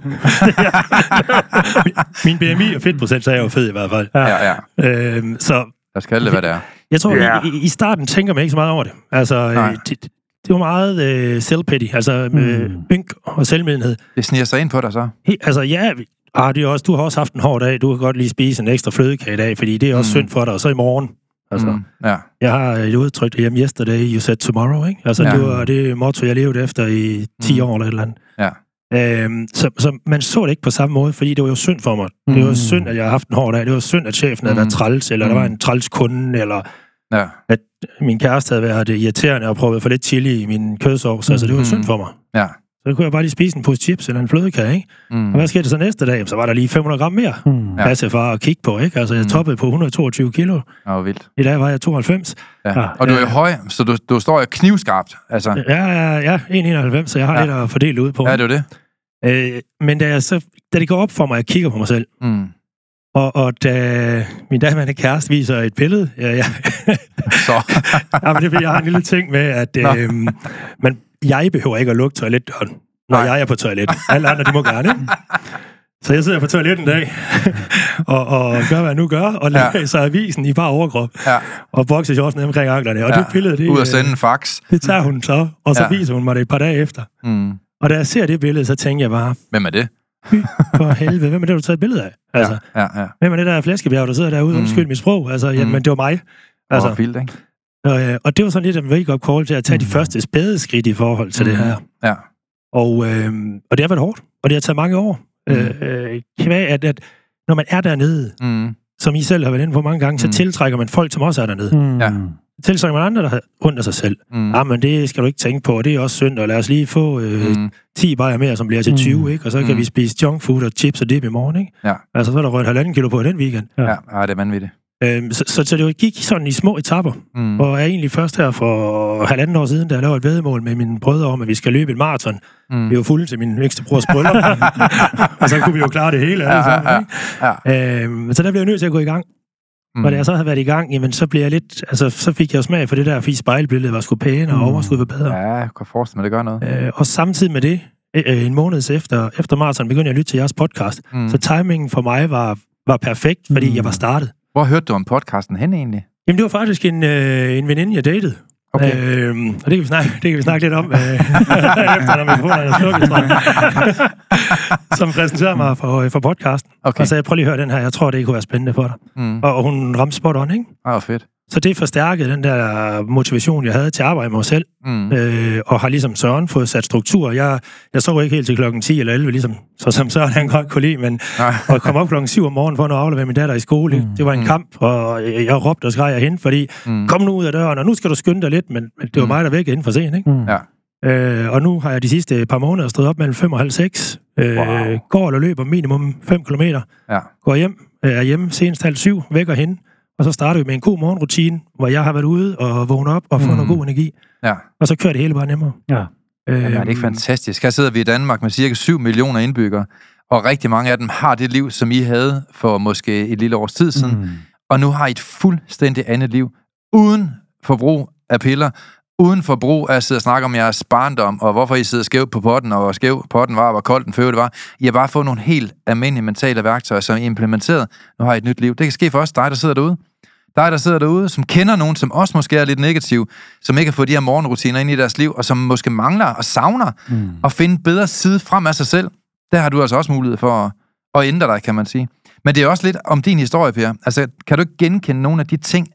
min BMI og fedtprocent, så er jeg jo fed i hvert fald. Ja, ja. Øhm, så Lad os kalde det, hvad det er. jeg tror, Ja. yeah. i, i starten tænker man ikke så meget over det. Altså, Nej. øh, det, det var meget øh, self-pity, altså mm. øh, ynk og selvmedlenhed. Det sniger sig ind på dig så. He, altså, ja, ah, det er også, du har også haft en hård dag, du kan godt lige spise en ekstra flødekage i dag, fordi det er også mm. synd for dig, og så i morgen. Altså, mm. Mm, ja. Jeg har et udtryk, det er yesterday, you said tomorrow, ikke? Altså, Ja. det var det motto, jeg levede efter i 10 Mm. år eller et eller andet. Ja. Øhm, så, så man så det ikke på samme måde, fordi det var jo synd for mig. Mm. Det var Mm. synd, at jeg har haft en hård dag. Det var synd, at chefen havde Mm. været træls, eller Mm. der var en træls kunde, eller Ja. at min kæreste havde været irriterende og prøvet for lidt chili i min kødsovs. Altså, det var Mm. synd for mig. Ja. Så kunne jeg bare lige spise en pose chips eller en flødekage, ikke? Mm. Og hvad skete der så næste dag? Så var der lige 500 gram mere. Mm. Ja. Ja. far at kigge på, ikke? Altså, jeg Mm. toppede på 122 kilo. Det var vildt. I dag var jeg 92. Ja. Ja. Og du er jo Ja. høj, så du, du står jo knivskarpt. Altså, Ja, ja, ja, 1,91, så jeg har Ja. ja. lidt at fordele ud på. ja, det er det. Øh, men da, jeg så, da det går op for mig, jeg kigger på mig selv, Mm. og, og da min daværende kæreste viser et billede, ja, ja, Så. ja men det er fordi, jeg har en lille ting med, at øh, men jeg behøver ikke at lukke toiletdøren, når Nej. jeg er på toilet. Alle andre, de må gerne, ikke? Så jeg sidder på toilettet en dag, og, og gør, hvad jeg nu gør, og Ja. læser avisen i bare overkrop, Ja. og boxershortsen ned omkring anklerne. Og Ja. det billede, det, Ud øh, at sende en fax. det tager hun så, og så Ja. viser hun mig det et par dage efter. Mm. Og da jeg ser det billede, så tænker jeg bare, Hvem er det? for helvede, hvem er det, du har taget et billede af? Altså, Ja, ja. ja. hvem er det der flæskebjerg, der sidder derude? Mm. Undskyld mit sprog. Altså, jamen, Mm. det var mig. Altså. Altså, vildt, ikke? Og, øh, og det var sådan lidt en wake-up call til at tage mm. de første spæde skridt i forhold til mm. det Mm. her. Ja. Og, øh, og det har været hårdt, og det har taget mange år. Mm. Mm. Øh, kvæg, at, at når man er dernede, Mm. som I selv har været inde på mange gange, så Mm. tiltrækker man folk, som også er dernede. Mm. Ja. Tiltrækker man andre, der har ondt af sig selv. Mm. Ah, men det skal du ikke tænke på, og det er også synd, og lad os lige få øh, Mm. 10 bajer mere, som bliver til Mm. 20, ikke? og så kan Mm. vi spise junk food og chips og dip i morgen. Ikke? Ja. Altså, så er der røget halvanden kilo på i den weekend. Ja, ja, det er vanvittigt. Øhm, så, så, så det gik sådan i små etapper. Mm. Og jeg egentlig først her for halvanden år siden, da jeg lavede et vedmål med mine brødre om, at vi skal løbe et maraton. Mm. Vi var fulde til min yngste brors bryllup. og så kunne vi jo klare det hele. Sammen, ja, ikke? Øhm, så der blev jeg nødt til at gå i gang. Mm. Og da jeg så havde været i gang, jamen, så, blev jeg lidt, altså, så fik jeg smag for det der, fordi spejlbilledet var sgu pæne, og Mm. overskud var bedre. Ja, jeg kan forestille mig, det gør noget. Øh, og samtidig med det, øh, en måned efter, efter maraton, begyndte jeg at lytte til jeres podcast. Mm. Så timingen for mig var, var perfekt, fordi Mm. jeg var startet. Hvor hørte du om podcasten hen egentlig? Jamen, det var faktisk en, øh, en veninde, jeg datede. Okay. Øhm, og det kan, vi snakke, det kan vi snakke lidt om, øh, efter når mikrofonen er slukket, som præsenterede mig for, for podcasten. Okay. Og sagde, prøv lige at høre den her, jeg tror, det kunne være spændende for dig. Mm. Og, og hun ramte spot on, ikke? Ah, fedt. Så det forstærkede den der motivation, jeg havde til at arbejde med mig selv, Mm. øh, og har ligesom Søren fået sat struktur. Jeg, jeg sov ikke helt til klokken 10 eller 11, ligesom, så som Søren han godt kunne lide, men at komme op klokken 7 om morgenen for at aflevere min datter i skole, mm. det var en Mm. kamp, og jeg, jeg råbte og skreg af hende, fordi Mm. kom nu ud af døren, og nu skal du skynde dig lidt, men, men det var Mm. mig, der vækkede inden for sent, ikke? Mm. Ja. Øh, og nu har jeg de sidste par måneder stået op mellem 5 og halv 6, øh, Wow. går eller løber minimum 5 km, Ja. går hjem, er hjemme senest halv 7, vækker hende, og så starter vi med en god morgenrutine, hvor jeg har været ude og vågnet op og fået Mm. noget god energi, Ja. og så kører det hele bare nemmere. Ja. Øh, Jamen, er det ikke fantastisk? Her sidder vi i Danmark med cirka 7 millioner indbyggere, og rigtig mange af dem har det liv, som I havde for måske et lille års tid siden. Mm. Og nu har I et fuldstændig andet liv, uden forbrug af piller, uden forbrug af at sidde og snakke om jeres barndom, og hvorfor I sidder skævt på potten, og hvor skæv potten var, og hvor kold den det var. I har bare fået nogle helt almindelige mentale værktøjer, som I er implementeret. Nu har I et nyt liv. Det kan ske for os, dig der sidder derude. Dig, der sidder derude, som kender nogen, som også måske er lidt negativ, som ikke har fået de her morgenrutiner ind i deres liv, og som måske mangler og savner Mm. at finde bedre side frem af sig selv. Der har du altså også mulighed for at, at ændre dig, kan man sige. Men det er også lidt om din historie, Per. Altså, kan du ikke genkende nogle af de ting,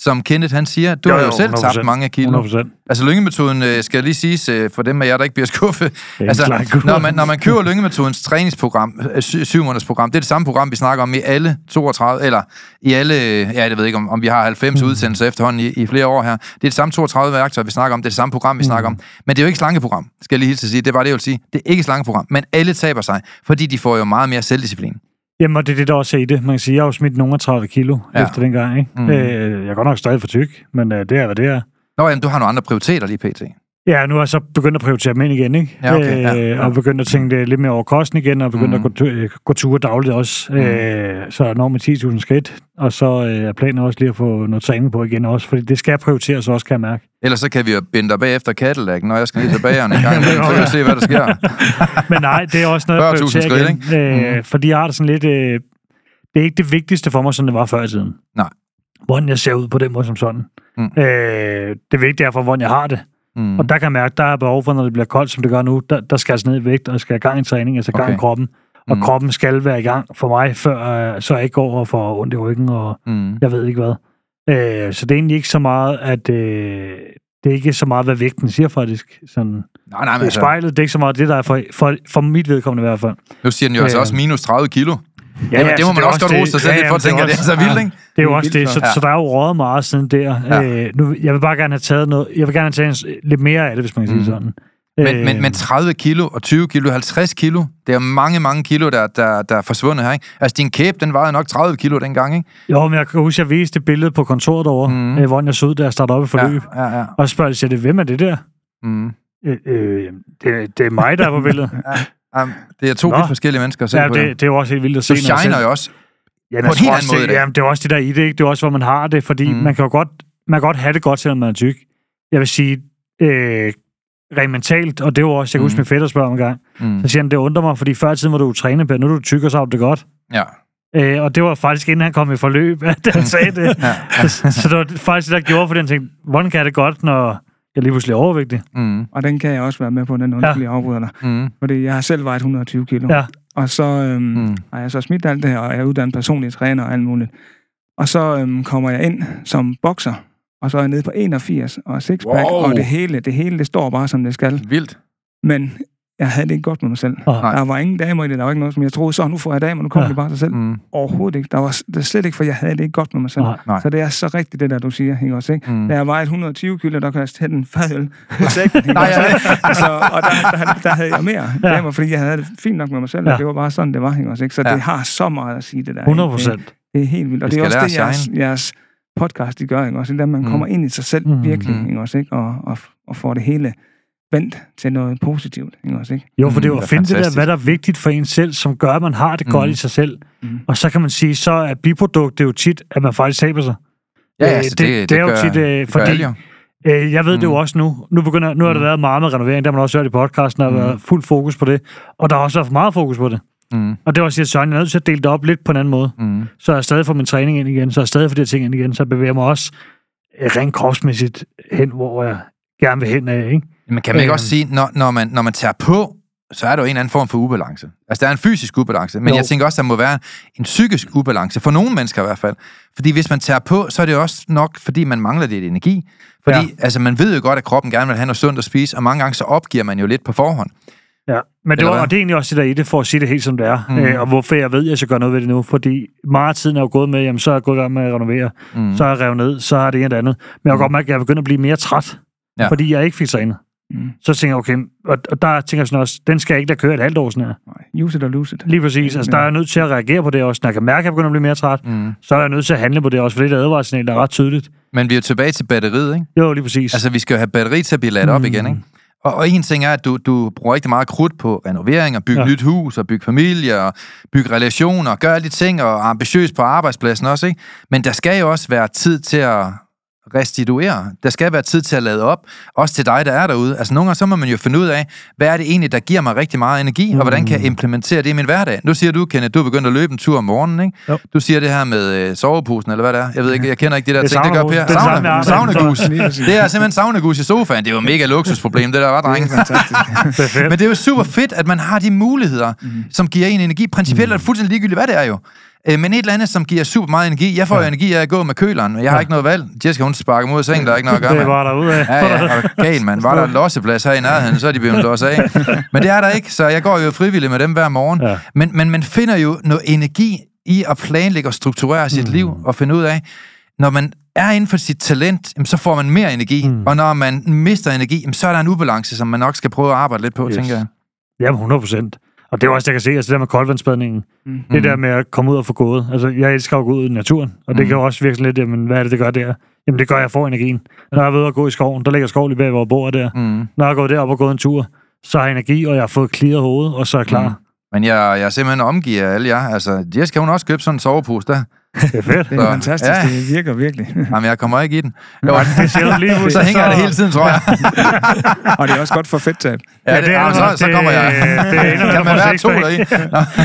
som Kenneth han siger? Du Jo, har jo selv 100%. tabt mange kilo. 100%. Altså, lyngemetoden, øh, skal lige sige øh, for dem af jer, der ikke bliver skuffet. Altså, når man, når man køber lyngemetodens træningsprogram, øh, sy- syv måneders program, det er det samme program, vi snakker om i alle 32, eller i alle, ja, jeg ved ikke, om, om vi har 90 Mm. udsendelser efterhånden i, i flere år her. Det er det samme 32 værktøjer, vi snakker om, det er det samme program, vi snakker om. Men det er jo ikke slankeprogram, skal jeg lige hilse at sige. Det bare det, jeg vil sige. Det er ikke slankeprogram, men alle taber sig, fordi de får jo meget mere selvdisciplin. Jamen, og det er det, der også er i det. Man kan sige, jeg har jo smidt nogle af 30 kilo Ja. efter den gang. Ikke? Mm. Øh, jeg er godt nok stadig for tyk, men øh, det er, hvad det er. Nå, jamen, du har nogle andre prioriteter lige pt. Ja, nu er jeg så begyndt at prioritere dem ind igen, ikke? Ja, okay, ja, ja. Og begyndt at tænke det lidt mere over kosten igen, og begyndt Mhm. mm. at gå, tu- øh, gå ture dagligt også. Mhm. Mm. Øh, så jeg når med 10.000 skridt, og så øh, er planen også lige at få noget træning på igen også, fordi det skal prioriteres også, kan jeg mærke. Ellers så kan vi jo binde dig bagefter Cadillac, når jeg skal ned til bageren en gang, så kan vi se, hvad der sker. Men nej, det er også noget, jeg 40.000 prioriterer skridt, igen. Øh, Mhm. Fordi jeg har det sådan lidt... Øh, det er ikke det vigtigste for mig, som det var før i tiden. Nej. Hvordan jeg ser ud på den måde som sådan. Mm. Øh, det vigtige er for, hvordan jeg har det. Mm. Og der kan jeg mærke, der er behov for, når det bliver koldt, som det gør nu, der, der skal jeg altså ned i vægt, og jeg skal have gang i træning, skal have gang Okay. i kroppen. Og Mm. kroppen skal være i gang for mig, før øh, så jeg ikke går og får ondt i ryggen, og Mm. jeg ved ikke hvad. Øh, så det er egentlig ikke så meget, at... Øh, det er ikke så meget, hvad vægten siger faktisk. Sådan, Nej, nej, men altså, altså, spejlet, det er ikke så meget det, der er for, for, for mit vedkommende i hvert fald. nu siger den jo altså Øh, også minus 30 kilo. Ja, det, det må man er også godt rose sig selv for at det tænke, at det er også- så vildt, ikke? Det er jo også det, så, så der er jo rådet meget siden der. Ja. Øh, nu, jeg vil bare gerne have taget noget, jeg vil gerne have taget en, lidt mere af det, hvis man kan sige Mhm. sådan. Men, Øh, men, men 30 kilo og 20 kilo, 50 kilo, det er mange, mange kilo, der, der, der er forsvundet her, ikke? Altså, din kæbe, den vejede nok 30 kilo dengang, ikke? Jo, men jeg kan huske, jeg viste et billede på kontoret Mhm. mm. øh, hvor jeg så ud, da jeg startede op i forløb. Ja, ja, ja. Og så spørger jeg, hvem er det der? Mm. Øh, øh, det, det er mig, der er på billedet. Um, det er to vidt forskellige mennesker at se ja, på. det, det er jo også helt vildt at se. Du shiner jo også. Jamen, på en helt anden måde det, jamen, det er også det der i det, ikke? Det er også, hvor man har det, fordi mm. man kan jo godt, man kan godt have det godt, selvom man er tyk. Jeg vil sige, øh, rent mentalt, og det jo også, jeg kan huske, Mhm. min fætter spørger om en gang, Mm. så siger han, det undrer mig, fordi før i tiden var du trænet, Per, nu er du tyk, og så har du det godt. Ja. Øh, og det var faktisk inden han kom i forløb, at han sagde det. Ja. så, så det var faktisk det, der gjorde, fordi han tænkte, hvordan kan jeg det godt, når jeg lige pludselig er overvægtig? Mm. Og den kan jeg også være med på, den undskyld, jeg afbryder dig. Mm. Fordi jeg har selv vejet 120 kilo. Ja. Og så øhm, Mm. mm. har jeg så smidt alt det her, og jeg er uddannet personlig træner og alt muligt. Og så øhm, kommer jeg ind som bokser, og så er jeg nede på 81 og sixpack, Wow. og det hele, det hele, det står bare, som det skal. Vildt. Men jeg havde det ikke godt med mig selv. Nej. Der var ingen damer i det, der var ikke noget, som jeg troede, så nu får jeg damer, nu kommer Ja. ja. de bare sig selv. Mm. Overhovedet ikke. Der var det slet ikke, for jeg havde det ikke godt med mig selv. Nej. Nej. Så det er så rigtigt, det der, du siger, ikke også, ikke? Mm. Da jeg vejede 120 kilo, der kunne jeg sætte en fadøl på sækken. ikke Nej, ja. altså, og der, der, der, havde jeg mere Ja. damer, fordi jeg havde det fint nok med mig selv, Ja. og det var bare sådan, det var, ikke også, ikke? Så Ja. det har så meget at sige, det der. 100 ikke? procent. Det er helt vildt. Og det er også det, jeres, jeres podcast, de gør, ikke også? Det er, at man Mm. kommer ind i sig selv Mm. virkelig, Mm. ikke også? Ikke? Og, og, og får det hele vendt til noget positivt, ikke også? Ikke? Jo, for det er jo Mm, at er finde det der, hvad der er vigtigt for en selv, som gør, at man har det godt Mm. i sig selv. Mm. Og så kan man sige, så er biproduktet jo tit, at man faktisk taber sig. Ja, Øh, altså, det- det, det, det er jo tit, øh, det fordi-. Øh, jeg ved det jo Mm. også nu. Nu, begynder, nu har det Mm. været meget med renovering, der har man også hørt i podcasten, der har Mm. været fuld fokus på det. Og der har også været for meget fokus på det. Mm, Og det var også, at Søren, jeg er nødt til at dele det op lidt på en anden måde. mm. Så jeg stadig får min træning ind igen, så jeg stadig får de her ting ind igen, så jeg bevæger mig også øh, rent kropsmæssigt hen, hvor jeg gerne vil hen af, ikke? Men kan man ikke Øhm. også sige, når, når, man, når man tager på, så er der jo en eller anden form for ubalance. Altså, der er en fysisk ubalance, men Jo. jeg tænker også, der må være en psykisk ubalance, for nogle mennesker i hvert fald. Fordi hvis man tager på, så er det jo også nok, fordi man mangler lidt energi. Fordi Ja. altså, man ved jo godt, at kroppen gerne vil have noget sundt at spise, og mange gange så opgiver man jo lidt på forhånd. Ja, men det, var, og det er egentlig også det der i det, for at sige det helt som det er. Mm. Øh, og hvorfor jeg ved, at jeg skal gøre noget ved det nu. Fordi meget af tiden er jo gået med, jamen så er jeg gået i gang med at renovere. Mm. Så er jeg revet ned, så er det ene og det andet. Men jeg kan Mm. godt mærke, at jeg begynder at blive mere træt. Ja. Ja. Fordi jeg ikke fik trænet. Mm. Så tænker jeg, okay, og, og der tænker jeg sådan også, den skal jeg ikke lade køre et halvt år sådan her. Nej, use it or lose it. Lige præcis. Altså, der er jeg nødt til at reagere på det også. Når jeg kan mærke, at jeg begynder at blive mere træt, Mm. så er jeg nødt til at handle på det også, for det er et advarssignal, der er ret tydeligt. Men vi er tilbage til batteriet, ikke? Jo, lige præcis. Altså, vi skal jo have batteri til at blive ladt op Mm. igen, ikke? Og, og en ting er, at du, du bruger rigtig meget krudt på renovering, og bygge Ja. ja. nyt hus, og bygge familie, og bygge relationer, og gøre alle de ting, og er ambitiøs på arbejdspladsen også, ikke? Men der skal jo også være tid til at restituere. Der skal være tid til at lade op, også til dig, der er derude. Altså nogle gange, så må man jo finde ud af, hvad er det egentlig, der giver mig rigtig meget energi, og hvordan kan jeg implementere det i min hverdag? Nu siger du, Kenneth, du er begyndt at løbe en tur om morgenen, ikke? Jo. Du siger det her med øh, soveposen, eller hvad det er. Jeg ved ikke, jeg kender ikke de der Det ting, det gør. Per. Det er Sauna, saunagus. Det er simpelthen saunagus i sofaen. Det er jo mega luksusproblem, det der var, drenge. Det det. Men det er jo super fedt, at man har de muligheder, mm. som giver en energi. Principielt er det fuldstændig ligegyldigt, hvad det er jo. Øh, Men et eller andet, som giver super meget energi. Jeg får jo energi af at gå med køleren, men jeg har ikke noget valg. Jessica, hun sparker mod sengen, der er ikke noget at gøre det var der ud af. Ja, ja, og gal, mand. Var der en losseplads her i nærheden, så er de blevet losset af. Men det er der ikke, så jeg går jo frivilligt med dem hver morgen. Ja. Men, men man finder jo noget energi i at planlægge og strukturere sit Mm. liv, og finde ud af, når man er inden for sit talent, så får man mere energi. Mm. Og når man mister energi, så er der en ubalance, som man nok skal prøve at arbejde lidt på, yes. tænker jeg. Jamen, 100 procent. Og det er også, det, jeg kan se, altså det der med koldvandsbadningen. Mm. Det der med at komme ud og få gået. Altså, jeg elsker at gå ud i naturen, og det Mm. kan også virke lidt, jamen, hvad er det, det gør der? Jamen, det gør, jeg får energien. Når jeg er ved at gå i skoven, der ligger skov lige bag, hvor jeg bor der. Mm. Når jeg gået derop og gået en tur, så har jeg energi, og jeg har fået clearet hovedet, og så er jeg klar. Mm. Men jeg, jeg simpelthen omgivet af alle jer. Altså, Jessica, hun har også købt sådan en sovepose der. Det er fedt. Det er Så- fantastisk. ja. Det virker virkelig. Jamen, jeg kommer ikke i den. Jo, Det du lige ud. så hænger jeg det hele tiden, tror jeg. Og det er også godt for fedttab. Ja, det, det er ja, det så, også. så Det- kommer jeg. det ender kan man være to deri?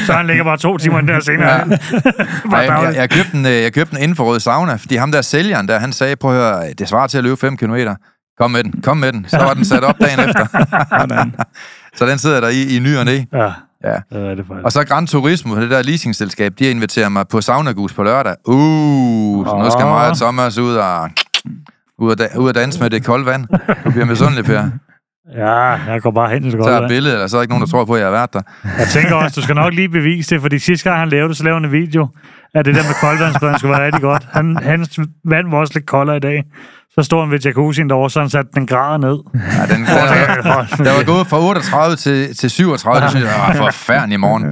Så han ligger bare to timer der senere. Ja. Ja. Nej, jeg, jeg, købte en, øh, jeg købte en infrarød sauna, fordi ham der sælgeren der, han sagde, prøv at høre, det svarer til at løbe 5 km. Kom med den, kom med den. Så var den sat op dagen efter. Så den sidder der i, i ny og næ. ja, Ja. det er det faktisk. Og så Gran Turismo, det der leasingselskab, de har inviteret mig på saunagus på lørdag. Uh, så nu skal mig og Thomas ud og, ud og, da, ud og danse med det kolde vand. Du bliver misundelig, Per. Ja, jeg går bare hen til det Så er vand. billedet, eller så er ikke nogen, der tror på, at jeg har været der. Jeg tænker også, du skal nok lige bevise det, fordi sidste gang han lavede det, så lavede han en video af det der med koldvandsbaden skulle være rigtig godt. Han, hans vand var også lidt koldere i dag. Så stod han ved jacuzzien derovre, så han satte den grader ned. Ja, den, den, der var gået fra 38 til, til 37, det synes jeg var forfærdeligt i morgen.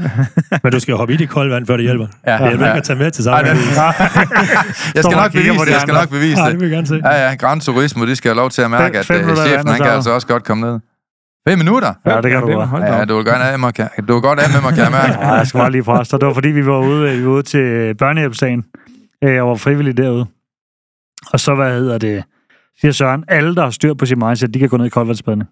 Men du skal jo hoppe i det kolde vand, før det hjælper. Ja, Det hjælper ikke at tage med til sammen. det- Jeg Står skal nok bevise det, de jeg skal nok bevise Nej, det. det vil jeg gerne se. Ja, ja, Gran Turismo, de skal have lov til at mærke, at uh, minutter chefen, han kan så- altså også godt komme ned. Fem minutter? Ja, det kan du var godt. Ja, du vil gerne af mig, kan, du vil godt af med mig, kan jeg mærke. Ja, jeg skal bare lige dig. Det var fordi, vi var ude, vi var ude til børnehjælpsdagen. Øh, Jeg var frivillig derude. Og så, hvad hedder det, siger Søren, alle, der har styr på sin mindset, de kan gå ned i koldvandsbadene.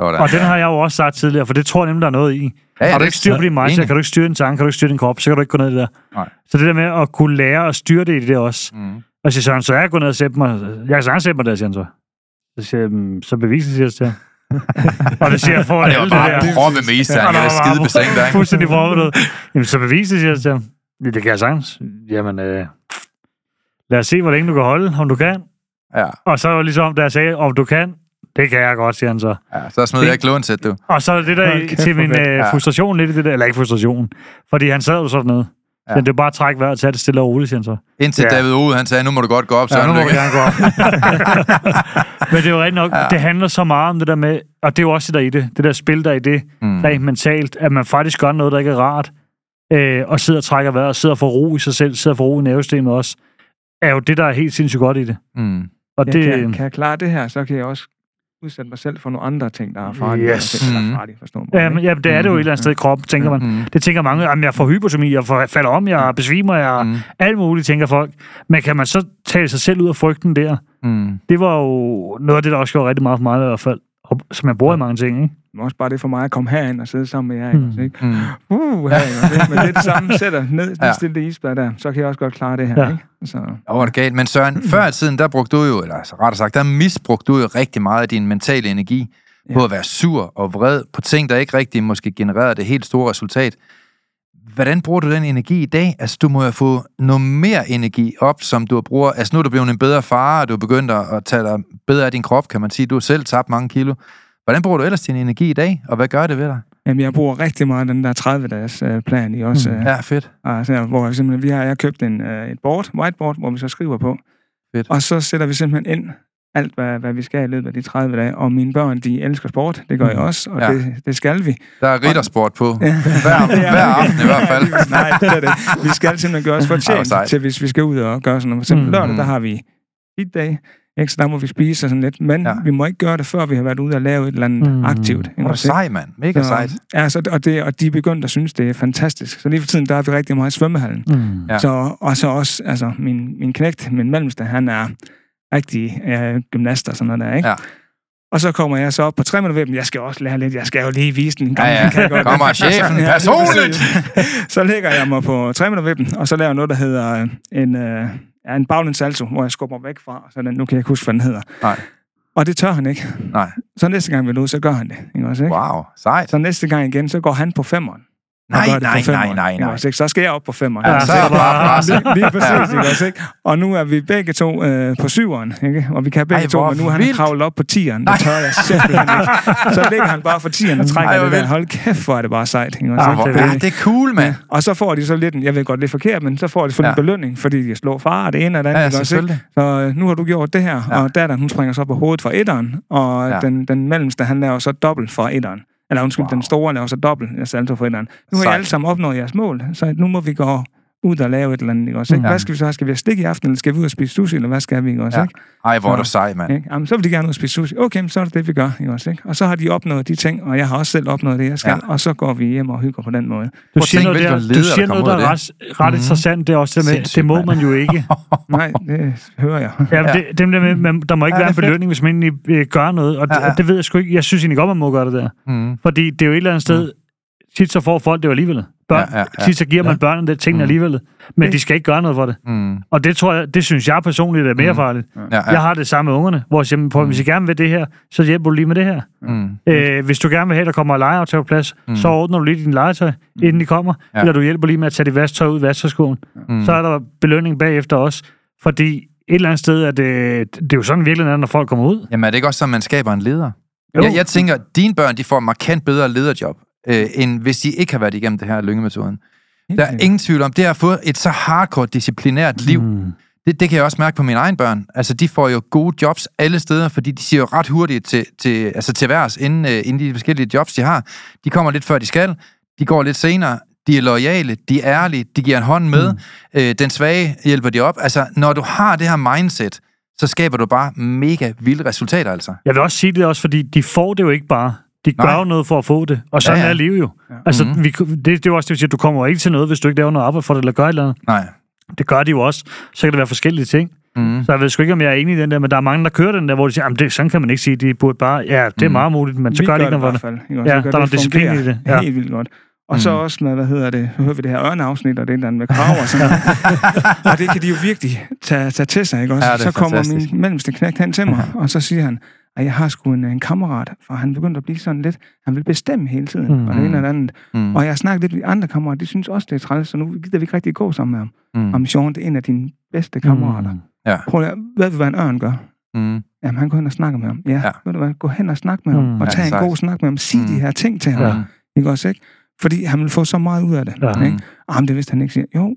Sådan. Og den har jeg jo også sagt tidligere, for det tror jeg nemlig, der er noget i. Ja, ja, har du ikke styr på din mindset, kan du ikke styre din tanke, kan du ikke styre din krop, så kan du ikke gå ned i det der. Nej. Så det der med at kunne lære at styre det i det også. Mm. Og siger Søren, så jeg går ned og sætter mig. Jeg kan sagtens sætte mig der, siger han så. Så siger jeg, "Mm, så beviser siger jeg til og det siger jeg for det var bare der. proppe med især, der er skide besænkt ikke? Fuldstændig proppet ud. Jamen, så beviser siger jeg til ham. Det kan jeg sagtens. Jamen, øh, lad os se, hvor længe du kan holde, om du kan. Ja, Og så var det ligesom, da jeg sagde, om du kan, det kan jeg godt, siger han så. ja, så smed jeg klon til, du. Og så er det der kæft, til min øh, Ja. frustration lidt i det der, eller ikke frustration, fordi han sad jo sådan nede. Ja. Ja. Det er bare at trække vejret tage det stille og roligt, siger han så. Indtil Ja. David Ode, han sagde, nu må du godt gå op, så Ja, nu må vi Lykke. gerne gå op. Men det er jo rigtig nok, ja. det handler så meget om det der med, og det er jo også det der i det, det der spil der i det, mm. rent mentalt, at man faktisk gør noget, der ikke er rart, øh, og sidder og trækker vejret, og sidder og får ro i sig selv, sidder og får ro i nervesystemet også, er jo det, der er helt sindssygt godt i det. Mm. Og Ja, det, kan, jeg, kan jeg klare det her, så kan jeg også udsætte mig selv for nogle andre ting, der er farlige. Yes. Farlige, forstår mig. ja, men, ja, det er det jo et eller andet sted i kroppen, tænker man. Mm. Det tænker mange, at jeg får hypotomi, jeg får, falder om, jeg besvimer, jeg Mm. alt muligt, tænker folk. Men kan man så tale sig selv ud af frygten der? Mm. Det var jo noget af det, der også gjorde rigtig meget for mig i hvert fald. Og, som bruger i mange ting, ikke? Men også bare det for mig at komme herind og sidde sammen med jer. Mm. Mm. Ikke? Mm. Uh, her, ikke? Men det er det samme, sætter ned, Ja. stille det isbad der, så kan jeg også godt klare det her. Ja. Ikke? Så, Åh, oh, det galt. Men Søren, før i tiden, der brugte du jo, eller altså, rettere sagt, der misbrugte du jo rigtig meget af din mentale energi ja. på at være sur og vred på ting, der ikke rigtig måske genererede det helt store resultat. Hvordan bruger du den energi i dag? Altså, du må jo få noget mere energi op, som du bruger. Altså, nu er du blevet en bedre far, og du er begyndt at tage dig bedre af din krop, kan man sige. Du har selv tabt mange kilo. Hvordan bruger du ellers din energi i dag, og hvad gør det ved dig? jamen, jeg bruger rigtig meget den der 30-dages øh, plan i også. Mm. Øh, Ja, fedt. altså, hvor jeg simpelthen, vi har, jeg har købt en, øh, et board, whiteboard, hvor vi så skriver på. Fedt. Og så sætter vi simpelthen ind alt, hvad, hvad vi skal i løbet af de 30 dage. Og mine børn, de elsker sport. Det gør jeg også, og Mm. Ja. det, det skal vi. Der er riddersport på. Hver, hver aften i hvert fald. Nej, det er det. Vi skal simpelthen gøre os fortjent til, hvis vi skal ud og gøre sådan noget. For eksempel Mm. lørdag, der har vi et dag, ikke? så der må vi spise og sådan lidt. Men Ja. vi må ikke gøre det, før vi har været ude og lave et eller andet Mm. mm. aktivt. ikke Hvor er sej, mand. Mega sejt. Ja, så, og, det, og de er begyndt at synes, det er fantastisk. Så lige for tiden, der er vi rigtig meget i svømmehallen. Mm. Ja. Ja. Så, og så også, altså, min, min knægt, min mellemste, han er rigtig øh, gymnast og sådan noget der, ikke? Ja. Og så kommer jeg så op på tre minutter ved. Jeg skal også lære lidt. Jeg skal jo lige vise den. Ja, ja. Kan jeg godt. Kommer chefen Ja, personligt. så lægger jeg mig på tre minutter ved og så laver jeg noget, der hedder øh, en, øh, en baglæns salto, hvor jeg skubber væk fra. Så den, nu kan jeg ikke huske, hvad den hedder. Nej. Og det tør han ikke. Nej. Så næste gang vi er ude, så gør han det. Ikke også, ikke? Wow, sejt. Så næste gang igen, så går han på femmeren. Nej, det nej, nej, nej, nej. også, ikke? Så skal jeg op på femmeren. Ja, Ja, så er der bare. Lige, lige præcis, ikke også, ikke? Og nu er vi begge to øh, på syveren, ikke? Og vi kan begge Ej, to, men nu er han kravlet op på tieren. Det tør jeg simpelthen ikke. Så ligger han bare for tieren og trækker Ej, det der. Hold kæft, hvor er det bare sejt, ikke også, Ah, ikke? Det er ja, det er cool, mand. Og så får de så lidt, en- jeg ved godt, det er forkert, men så får de sådan Ja. en belønning, fordi de slår far det ene og det andet. Ja, ja, også, ikke? Så øh, nu har du gjort det her, Ja. ja. og datteren, hun springer så på hovedet fra etteren, og Ja. ja. den, den mellemste, han laver så dobbelt fra etteren. Eller undskyld, Wow. den store laver så dobbelt af salto fra etteren. Nu har I alle sammen opnået jeres mål, så nu må vi gå ud og lave et eller andet, ikke også? Ikke? Ja. Hvad skal vi så have? Skal vi have stik i aften, eller skal vi ud og spise sushi, eller hvad skal vi, ikke også? Ja. Ikke? Ej, hvor er du sej, mand. Ikke? Jamen, så vil de gerne ud og spise sushi. Okay, men så er det det, vi gør, ikke også? Ikke? Og så har de opnået de ting, og jeg har også selv opnået det, jeg skal, Ja. ja. og så går vi hjem og hygger på den måde. Du siger noget, der, hvilke du siger noget, kommer der er ret, ret interessant. Det er også det med, Sindssygt, det må man jo ikke. Nej, det hører jeg. Ja, det, dem der med, man, der må ikke Ja, være en det belønning, hvis man egentlig øh, gør noget. Og Ja, det, ja. det ved jeg sgu ikke. Jeg synes egentlig godt, man må gøre det der. Mm. Fordi det er jo et eller andet sted, tit så får folk det jo alligevel. Børn, Ja, ja, ja. Tit så giver man børnene det tingene Mm. alligevel. Men de skal ikke gøre noget for det. Mm. Og det tror jeg, det synes jeg personligt er mere Mm. farligt. Ja, ja. Jeg har det samme med ungerne, hvor jeg siger, prøv, hvis I gerne vil det her, så hjælper du lige med det her. Mm. Øh, hvis du gerne vil have, at der kommer legeaftale på plads, Mm. mm. så ordner du lige din legetøj, inden de kommer. Ja. Ja. Eller du hjælper lige med at tage dit vasktøj ud i vasketøjskoen. Mm. Mm. Så er der belønning bagefter også. Fordi et eller andet sted, at det, det er jo sådan virkelig, når folk kommer ud. Jamen er det ikke også sådan, man skaber en leder? Jo. Jeg, jeg tænker, at dine børn de får markant bedre lederjob, øh, end hvis de ikke har været igennem det her lyngemetoden. Der er ingen tvivl om, det har fået et så hardcore disciplinært liv. Mm. Det, det kan jeg også mærke på mine egne børn. Altså, de får jo gode jobs alle steder, fordi de siger jo ret hurtigt til, til, altså til værs, inden, øh, inden de forskellige jobs, de har. De kommer lidt før de skal, de går lidt senere, de er lojale, de er ærlige, de giver en hånd med, mm. øh, den svage hjælper de op. Altså, når du har det her mindset, så skaber du bare mega vilde resultater, altså. Jeg vil også sige det også, fordi de får det jo ikke bare. De gør Nej. jo noget for at få det. Og sådan Ja, ja, er livet jo. Ja. Altså, Mhm. mm. vi, det, det er jo også det, vil sige, at du kommer jo ikke til noget, hvis du ikke laver noget arbejde for det, eller gør et eller andet. Nej. Det gør de jo også. Så kan det være forskellige ting. Mm. Så jeg ved sgu ikke, om jeg er enig i den der, men der er mange, der kører den der, hvor de siger, jamen det, sådan kan man ikke sige, de burde bare, ja, det er Mm. meget muligt, men så Vi gør de ikke det i noget for det. ikke? Ja, der er noget disciplin i det, ja. Helt vildt godt. Og så Mm. også med, hvad hedder det, hører vi det her ørneafsnit, og det er der med krav og sådan og det kan de jo virkelig tage, tage til sig, ikke også? Ja, så kommer min mellemste knægt hen til mig, og så siger han, at jeg har sgu en, en kammerat, for han begyndte at blive sådan lidt, han vil bestemme hele tiden, Mm. og det ene og det andet. Mm. Og jeg har snakket lidt med andre kammerater, de synes også, det er træls, så nu gider vi ikke rigtig gå sammen med ham. Mm. Og Mission, det er en af dine bedste kammerater. Mm. Ja. Prøv at, ved du, hvad en ørn gør? Mm. Jamen, han går hen og snakker med ham. Ja, Ja. ja. ved du hvad, gå hen og snak med ham, Mm. og Ja, tag en sejt. god snak med ham. Sig Mm. de her ting til ham. Ja. Ikke også, ikke? Fordi han vil få så meget ud af det. Ja. Ikke? Jamen, det vidste han ikke. Siger, jo,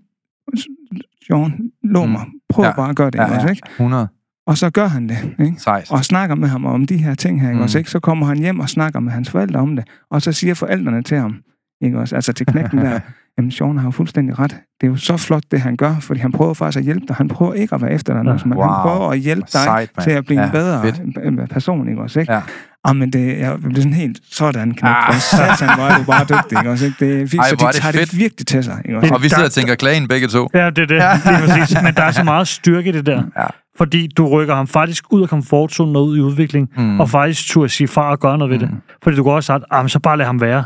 Sean, lov mig. Prøv Ja. ja. bare at gøre det. Ja, Ikke også, ja. ikke? 100. Og så gør han det. Ikke? Sejt. Og snakker med ham om de her ting her. Ikke Mm. også, ikke? Så kommer han hjem og snakker med hans forældre om det. Og så siger forældrene til ham, ikke også? altså til knægten der, jamen Sean har jo fuldstændig ret. Det er jo så flot, det han gør, fordi han prøver faktisk at hjælpe dig. Han prøver ikke at være efter dig, ja. men Wow. han prøver at hjælpe dig Sejt, mand. til at blive Ja, en bedre fedt. person, ikke også? Ikke? Ja. Ah, men det, jeg bliver sådan helt sådan, knæk. Ah. Satan, hvor er du bare dygtig, ikke også? Ikke? Det er Ej, så er de det tager fedt. det virkelig til sig, ikke også? Og vi sidder og tænker klagen begge to. Ja, det er det. Lige præcis. Men der er så meget styrke i det der. Ja. Fordi du rykker ham faktisk ud af komfortzonen og ud i udvikling, mm. og faktisk turde sige fra og gøre noget ved det. Fordi du kan også sige, at så bare lad ham være.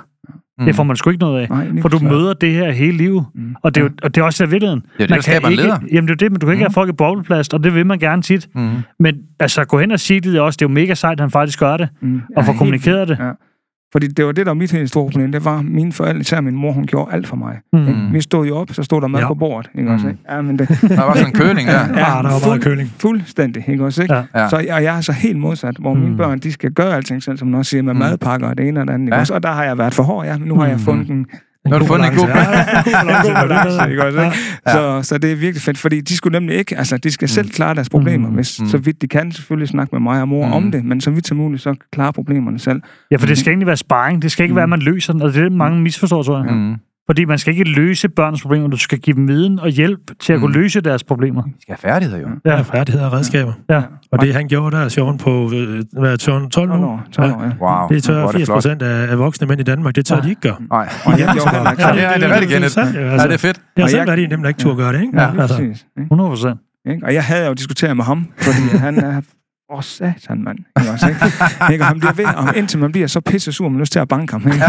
Mm. Det får man sgu ikke noget af. Nej, For du præcis. møder det her hele livet. Mm. Og, det er jo, og det er også der er virkeligheden. Det er det, Man kan ikke, leder. Jamen det er det, men du kan ikke mm. have folk i bobleplast, og det vil man gerne tit. Mm. Men altså, gå hen og sige det også. Det er jo mega sejt, at han faktisk gør det. Mm. Og få helt kommunikeret det. Ja. Fordi det var det, der var mit helt store problem. Det var, mine forældre, især min mor, hun gjorde alt for mig. Mm. Ikke? Vi stod jo op, så stod der mad Ja. på bordet. Ikke også, ikke? Ja, men det, Der var sådan en køling der. Ja, der var fuld- meget køling. Fuldstændig, ikke også? Ikke? Ja. Ja. Så jeg, jeg er så helt modsat, hvor mm. mine børn, de skal gøre alting selv, som man også siger, med mm. madpakker og det ene og det andet. Ikke Ja. også? Og der har jeg været for hård, ja, nu har jeg fundet en, Nu har du fundet en god balance, ikke også? Ikke? Ja. Så, så det er virkelig fedt, fordi de skulle nemlig ikke, altså de skal selv klare deres problemer, hvis Mm. så vidt de kan selvfølgelig snakke med mig og mor Mm. om det, men så vidt som muligt, så klare problemerne selv. Ja, for det skal egentlig være sparring. Det skal ikke være, at man løser den. Og det er det, mange misforstår, tror jeg. Mm. Fordi man skal ikke løse børns problemer. Du skal give dem viden og hjælp til at kunne Mm. løse deres problemer. Vi skal have færdigheder jo. Ja, færdigheder og redskaber. Ja. Og det, han gjorde der, Sean, på øh, hvad, er 12 12 12 nu? år, 12 år, ja. Wow. Det tør hvor er 80 flot. procent af, af voksne mænd i Danmark, det tør de ikke gøre. Nej. Og jeg gjorde ikke Ja, det er, det er rigtig kendt. sandt, jo, Ja, altså. det er fedt. Det har selv jeg- været en af dem, der ikke turde gøre det, ikke? Ja, Ja, altså. præcis. Ikke? 100 procent. Ikke? Og jeg havde jo diskuteret med ham, fordi han er... Åh, oh, satan, mand. Ikke også, ikke? ikke? Og han bliver ved, og indtil man bliver så pisse sur, man lyst til at banke ham. Ikke?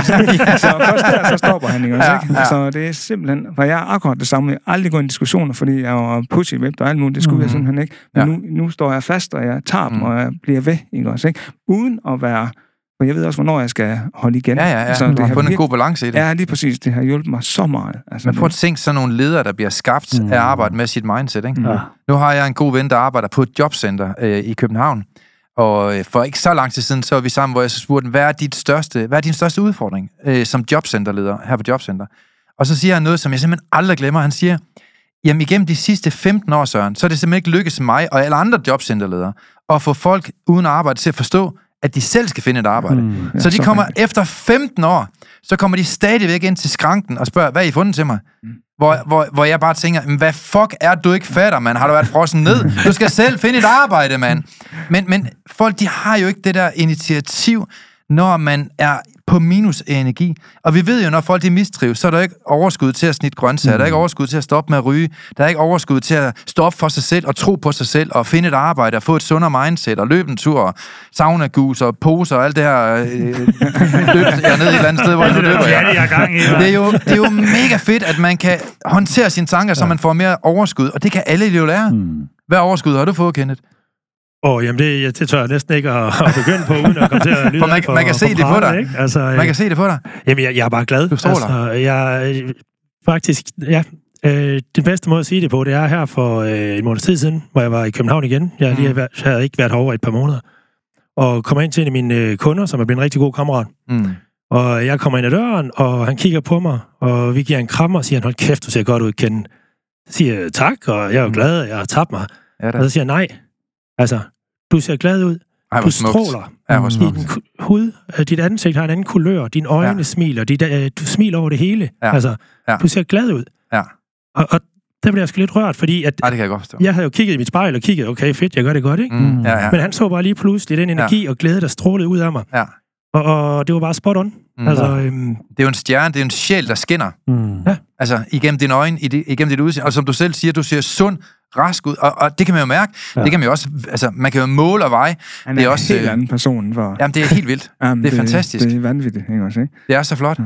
Så først der, så stopper han, ikke også, Ja, ikke? ja. Så det er simpelthen... For jeg er akkurat det samme. Jeg har aldrig gået i diskussioner, fordi jeg var pushy whip og alt muligt. Det skulle jeg simpelthen ikke. Men Ja. nu, nu står jeg fast, og jeg tager dem, Mm. og jeg bliver ved, ikke også, ikke? Uden at være... For jeg ved også, hvornår jeg skal holde igen. Ja, ja, ja. Så Du det har fundet en god balance i det. Ja, lige præcis. Det har hjulpet mig så meget. Altså, Men prøv at tænke sådan nogle ledere, der bliver skabt af at arbejde med sit mindset. Ikke? Mm. Ja. Nu har jeg en god ven, der arbejder på et jobcenter øh, i København. Og øh, for ikke så lang tid siden, så var vi sammen, hvor jeg så spurgte, hvad er, dit største, hvad er din største udfordring øh, som jobcenterleder her på Jobcenter? Og så siger han noget, som jeg simpelthen aldrig glemmer. Han siger, jamen igennem de sidste 15 år, Søren, så er det simpelthen ikke lykkedes mig og alle andre jobcenterledere at få folk uden arbejde til at forstå, at de selv skal finde et arbejde. Mm, ja, så de så kommer rigtigt. efter 15 år, så kommer de stadigvæk ind til skranken og spørger, hvad har I fundet til mig? Hvor, hvor, hvor jeg bare tænker, "Men hvad fuck er du ikke fatter, mand? Har du været frossen ned? Du skal selv finde et arbejde, mand. Men, men folk, de har jo ikke det der initiativ, når man er på minus energi. Og vi ved jo, når folk de mistrives, så er der ikke overskud til at snitte grøntsager, der er ikke overskud til at stoppe med at ryge, der er ikke overskud til at stå op for sig selv og tro på sig selv og finde et arbejde og få et sundere mindset og løbe en tur og sauna og poser og alt det her. Øh, løbe jeg ned et eller andet sted, hvor jeg nu løber. Ja, Jeg. det er? Det er, jo, det er jo mega fedt, at man kan håndtere sine tanker, så man får mere overskud, og det kan alle jo lære. Hvad overskud har du fået, Kenneth? Åh, oh, jamen det, ja, det tør jeg næsten ikke at, at begynde på, uden at komme til at lyde For man- for, man kan se det på dig. Ikke? Altså, Man kan se det på dig. Jamen, jeg, jeg er bare glad. Du. Altså, jeg, øh, faktisk, ja, øh, den bedste måde at sige det på, det er her for øh, en måned tid siden, hvor jeg var i København igen. Jeg, mm. lige, havde været- jeg havde ikke været herovre i et par måneder. Og kommer ind til en af mine øh, kunder, som er blevet en rigtig god kammerat. Mm. Og jeg kommer ind ad døren, og han kigger på mig, og vi giver en kram, og siger, han, hold kæft, du ser godt ud, Ken. Så siger jeg, tak, og jeg er jo Mm. glad, at jeg har tabt mig. Ja, da. Og så siger jeg, nej. Altså, du ser glad ud. Ej, Du smukt. stråler. Ja, hvor smukt. Din hud, øh, dit ansigt har en anden kulør, dine øjne Ja. ja. smiler, dit, øh, du smiler over det hele. Ja. Altså, Ja. du ser glad ud. Ja. Og, og der blev jeg sgu lidt rørt, fordi at Ej, det kan jeg godt forstå. jeg havde jo kigget i mit spejl og kigget, okay, fedt, jeg gør det godt, ikke? Mm. Ja, ja. Men han så bare lige pludselig den energi ja. og glæde, der strålede ud af mig. Ja. Og, og det var bare spot on. Mm. Altså, øhm, Det er jo en stjerne, det er en sjæl, der skinner. Mm. Altså, igennem dine øjne, igennem dit udseende. Og som du selv siger, du ser sund, rask ud. Og, og det kan man jo mærke. Ja. Det kan man jo også... Altså, man kan jo måle og veje. Han Det er, er en også, helt øh, anden person. For, Jamen, det er helt vildt. Jamen, det er fantastisk. Det er vanvittigt, ikke også, ikke? Det er så flot. Ja.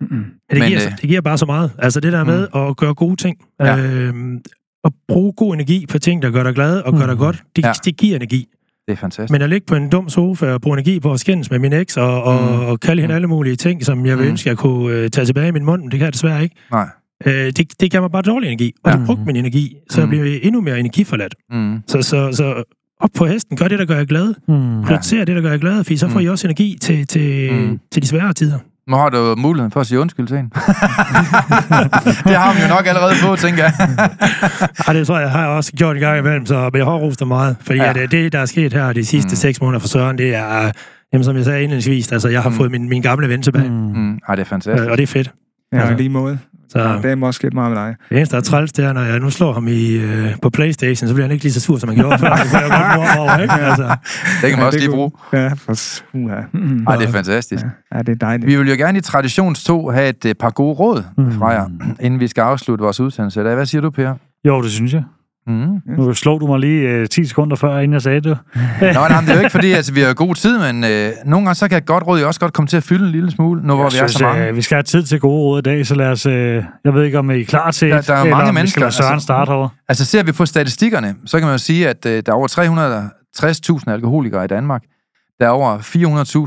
Mm-mm. ja, det, Men, giver, øh, øh, det giver bare så meget. Altså det der med at gøre gode ting. Ja. Øhm, at bruge god energi på ting, der gør dig glad og gør dig godt, det, Ja. det giver energi. Det er fantastisk. Men at ligge på en dum sofa og bruge energi på at skændes med min eks og, og, Mm. og kalde hende alle mulige ting, som jeg vil Mm. ønske, jeg kunne øh, tage tilbage i min mund, det kan jeg desværre ikke. Nej. Øh, det, det gav mig bare dårlig energi, og Ja. det brugte min energi, så jeg Mm. blev endnu mere energiforladt. Mm. Så, så, så op på hesten, gør det, der gør jer glad. Mm. Prioriter det, der gør jer glad, for så får Mm. I også energi til, til, Mm. til de svære tider. Nu har du muligheden for at sige undskyld til hende. det har vi jo nok allerede på, tænker jeg. Ej, det tror jeg, har jeg også gjort en gang imellem, så, men jeg har rost dig meget. Fordi Ja. ja. det, det, der er sket her de sidste Mm. seks måneder for Søren, det er, jamen, som jeg sagde indledningsvis, altså jeg har Mm. fået min, min gamle ven tilbage. Mm. Mm. Ej, det er fantastisk. Øh, og det er fedt. Ja, altså. lige måde. Så Ja, det er måske meget med dig. det eneste, der er træls, det er, når jeg nu slår ham i, øh, på Playstation, så bliver han ikke lige så sur, som han gjorde før. Det kan jeg godt mor over, ikke? Altså, Det kan man Ja, også lige bruge. Ja, for uha. Mm. Ej, det er fantastisk. Ja, det er dejligt. Vi vil jo gerne i traditions 2 have et øh, par gode råd fra jer, inden vi skal afslutte vores udsendelse. Hvad siger du, Per? Jo, det synes jeg. Mm. Nu slog du mig lige øh, 10 sekunder før, inden jeg sagde det. Nå, nej, men det er jo ikke fordi, altså, vi har god tid, men øh, nogle gange så kan et godt råd jo også godt komme til at fylde en lille smule, nu hvor Jeg vi er synes, så mange. øh, vi skal have tid til gode råd i dag, så lad os... Øh, jeg ved ikke, om I er klar til Der- et, der er eller mange om vi mennesker, skal lade Søren altså- starte herovre. Altså ser vi på statistikkerne, så kan man jo sige, at øh, der er over 360.000 alkoholikere i Danmark. Der er over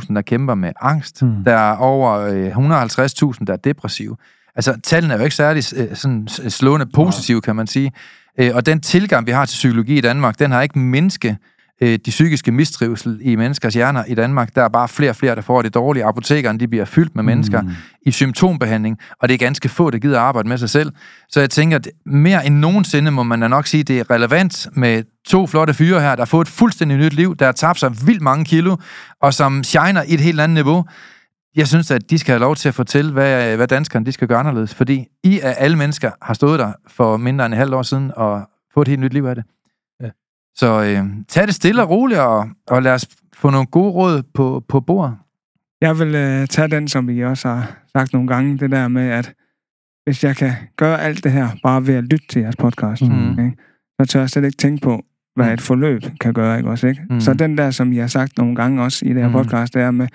400.000, der kæmper med angst. Hmm. Der er over øh, 150.000, der er depressive. Altså, tallene er jo ikke særlig øh, sådan slående positive, kan man sige. Øh, og den tilgang, vi har til psykologi i Danmark, den har ikke øh, de psykiske mistrivsel i menneskers hjerner i Danmark. Der er bare flere og flere, der får det dårlige. Apotekerne, de bliver fyldt med mennesker i symptombehandling, og det er ganske få, der gider arbejde med sig selv. Så jeg tænker, at mere end nogensinde må man da nok sige, at det er relevant med to flotte fyre her, der har fået et fuldstændig nyt liv, der har tabt sig vildt mange kilo, og som shiner i et helt andet niveau. Jeg synes, at de skal have lov til at fortælle, hvad, hvad danskerne de skal gøre anderledes, fordi I af alle mennesker har stået der for mindre end et halvt år siden og fået et helt nyt liv af det. Ja. Så øh, tag det stille og roligt, og, og lad os få nogle gode råd på, på bordet. Jeg vil øh, tage den, som vi også har sagt nogle gange, det der med, at hvis jeg kan gøre alt det her, bare ved at lytte til jeres podcast, Mhm. ikke? så tør jeg slet ikke tænke på, hvad Mm. et forløb kan gøre, ikke også, ikke? Mm. Så den der, som I har sagt nogle gange også i det her Mm. podcast, det er med,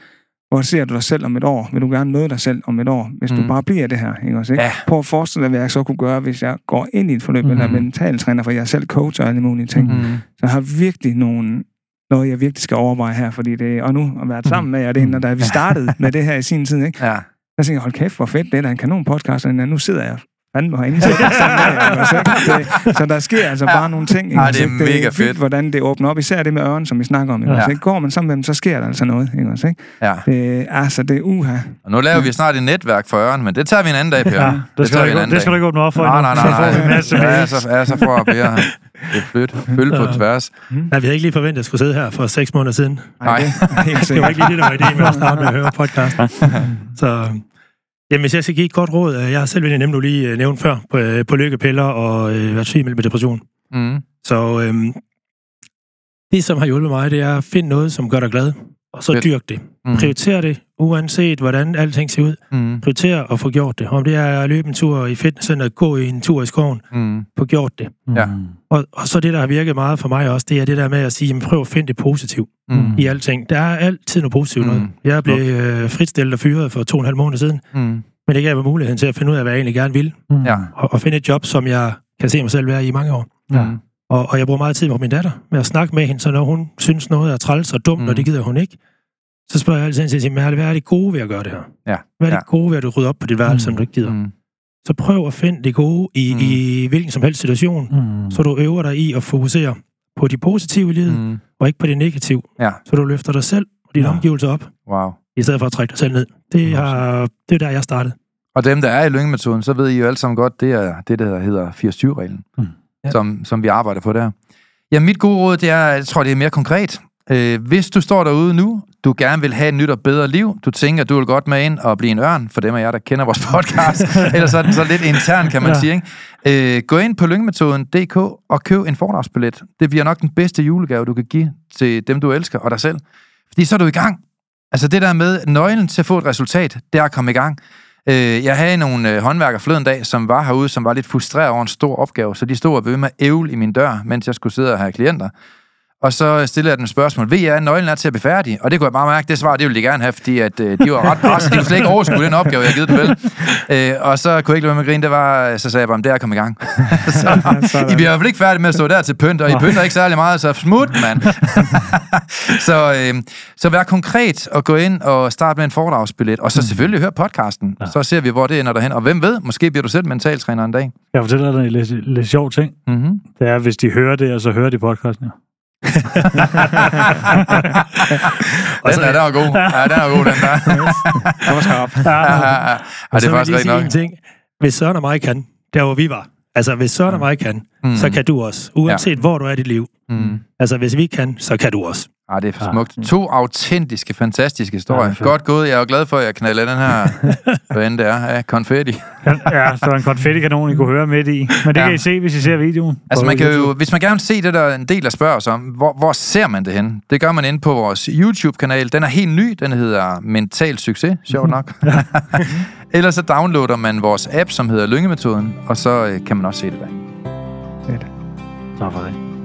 hvor ser du dig selv om et år? Vil du gerne møde dig selv om et år, hvis Mm. du bare bliver det her, ikke også, ikke? Ja. Prøv at forestille dig, hvad jeg så kunne gøre, hvis jeg går ind i et forløb, Mm. eller er mentaltræner, for jeg er selv coach og alle mulige ting. Mm. Så jeg har virkelig nogle, noget, jeg virkelig skal overveje her, fordi det, og nu at være sammen med jer, det er, når da vi startede med det her i sin tid, ikke? Ja. Der tænkte jeg, hold kæft, hvor fedt, det er da en kanon podcast, og nu sidder jeg fandme herinde. Så, sammen jer, ikke det, så der sker altså bare nogle ting. ikke Ej, også, det er mega vildt, fedt. hvordan det åbner op, især det med øren, som vi snakker om. Ikke? Ja. ikke? Går man sammen med dem, så sker der altså noget. Ikke? Også, ikke? ja. Det, altså, det er uha. Og nu laver vi snart et netværk for øren, men det tager vi en anden dag, Per. Ja, det, skal tager du vi en ikke, anden det skal du ikke åbne op for Nej, nej, Så nej, får vi nej. masse Ja, så, ja, så får Per det flyt, følge på tværs. ja, vi havde ikke lige forventet, at jeg skulle sidde her for seks måneder siden. Nej. det er helt Det var sikkert. ikke lige det, der var ideen med at starte med at høre podcast. Så jamen, hvis jeg skal give et godt råd, øh, jeg har selv været nemt nu lige øh, nævnt før, på, øh, på lykkepiller og øh, været syg med depression. Mm. Så øhm, det, som har hjulpet mig, det er at finde noget, som gør dig glad, og så dyrk det. Mm. Prioriter det, uanset hvordan alting ser ud. Mm. Prioriter at få gjort det. Om det er at løbe en tur i fitnesscenter, gå i en tur i skoven, Mm. få gjort det. Ja. Og, og så det, der har virket meget for mig også, det er det der med at sige, jamen, prøv at finde det positivt Mm. i alting. Der er altid noget positivt Mm. noget. Jeg blev øh, fritstillet og fyret for to og en halv måned siden, Mm. men det gav mig muligheden til at finde ud af, hvad jeg egentlig gerne vil, Ja. og, og finde et job, som jeg kan se mig selv være i mange år. Ja. Mm. Og, og jeg bruger meget tid på min datter, med at snakke med hende, så når hun synes noget er træls og dumt, mm. Mm. og det gider hun ikke, så spørger jeg altid hende til, hvad er det gode ved at gøre det her? Ja. Hvad er det Ja. gode ved at du rydder op på dit værelse, Mm. som du ikke gider? Mm. Så prøv at finde det gode i, Mm. i hvilken som helst situation, Mm. så du øver dig i at fokusere på de positive i livet, mm. Og ikke på det negative. Ja. Så du løfter dig selv og dine Ja. omgivelser op, Wow. i stedet for at trække dig selv ned. Det, har, det er der, jeg startede. Og dem, der er i lyngemetoden, så ved I jo alle sammen godt, det er det, der hedder 80-20-reglen, Mm. mm. Ja. som, som vi arbejder på der. Ja, mit gode råd, det er, jeg tror, det er mere konkret. Øh, hvis du står derude nu, du gerne vil have et nyt og bedre liv, du tænker, du vil godt med ind og blive en ørn, for dem af jer, der kender vores podcast, ellers er den så lidt intern, kan man Ja. sige. Ikke? Øh, gå ind på lyngemetoden.dk og køb en foredragsbillet. Det bliver nok den bedste julegave, du kan give til dem, du elsker og dig selv. Fordi så er du i gang. Altså det der med nøglen til at få et resultat, det er at komme i gang. Øh, jeg havde nogle øh, håndværkere forleden dag, som var herude, som var lidt frustreret over en stor opgave, så de stod og ved med at ævle i min dør, mens jeg skulle sidde og have klienter. Og så stillede jeg dem et spørgsmål. Ved jeg, at nøglen er til at blive færdig? Og det kunne jeg bare mærke, det svar, det ville de gerne have, fordi at, øh, de var ret presset. De kunne slet ikke overskue den opgave, jeg havde givet dem vel. Øh, og så kunne jeg ikke lade være med at grine. Det var, så sagde jeg bare, det er at komme i gang. så, I bliver i hvert fald ikke færdige med at stå der til pynt, og I pynter ikke særlig meget, så smut, mand. så, øh, så vær konkret og gå ind og starte med en foredragsbillet. Og så selvfølgelig hør podcasten. Så ser vi, hvor det ender derhen. Og hvem ved, måske bliver du selv mentaltræner en dag. Jeg fortæller dig en lidt, lidt sjov ting. Mm-hmm. Det er, hvis de hører det, og så hører de podcasten. Ja. Den der, den var god. Ja, den er god, den der. Det var skarp. Ja, ja, ja. Ej, Og det er så faktisk rigtig nok. en ting. Hvis Søren og mig kan, der hvor vi var, altså hvis Søren og mig kan, Mm. så kan du også. Uanset ja. hvor du er i dit liv. Mm. Altså, hvis vi kan, så kan du også. Ah, det er for Ah. smukt. To autentiske, fantastiske historier. Ja, fedt. Godt gået. Jeg er jo glad for, at jeg knaldede den her, hvad end det er, af konfetti. Ja, så en konfettikanon, I kunne høre midt i. Men det Ja. kan I se, hvis I ser videoen. Altså, man kan jo, hvis man gerne vil se det, der er en del, der spørger os om, hvor, hvor ser man det hen? Det gør man inde på vores YouTube-kanal. Den er helt ny. Den hedder Mental Succes, sjovt nok. Ellers så downloader man vores app, som hedder Lyngemetoden, og så øh, kan man også se det der. Tak for det.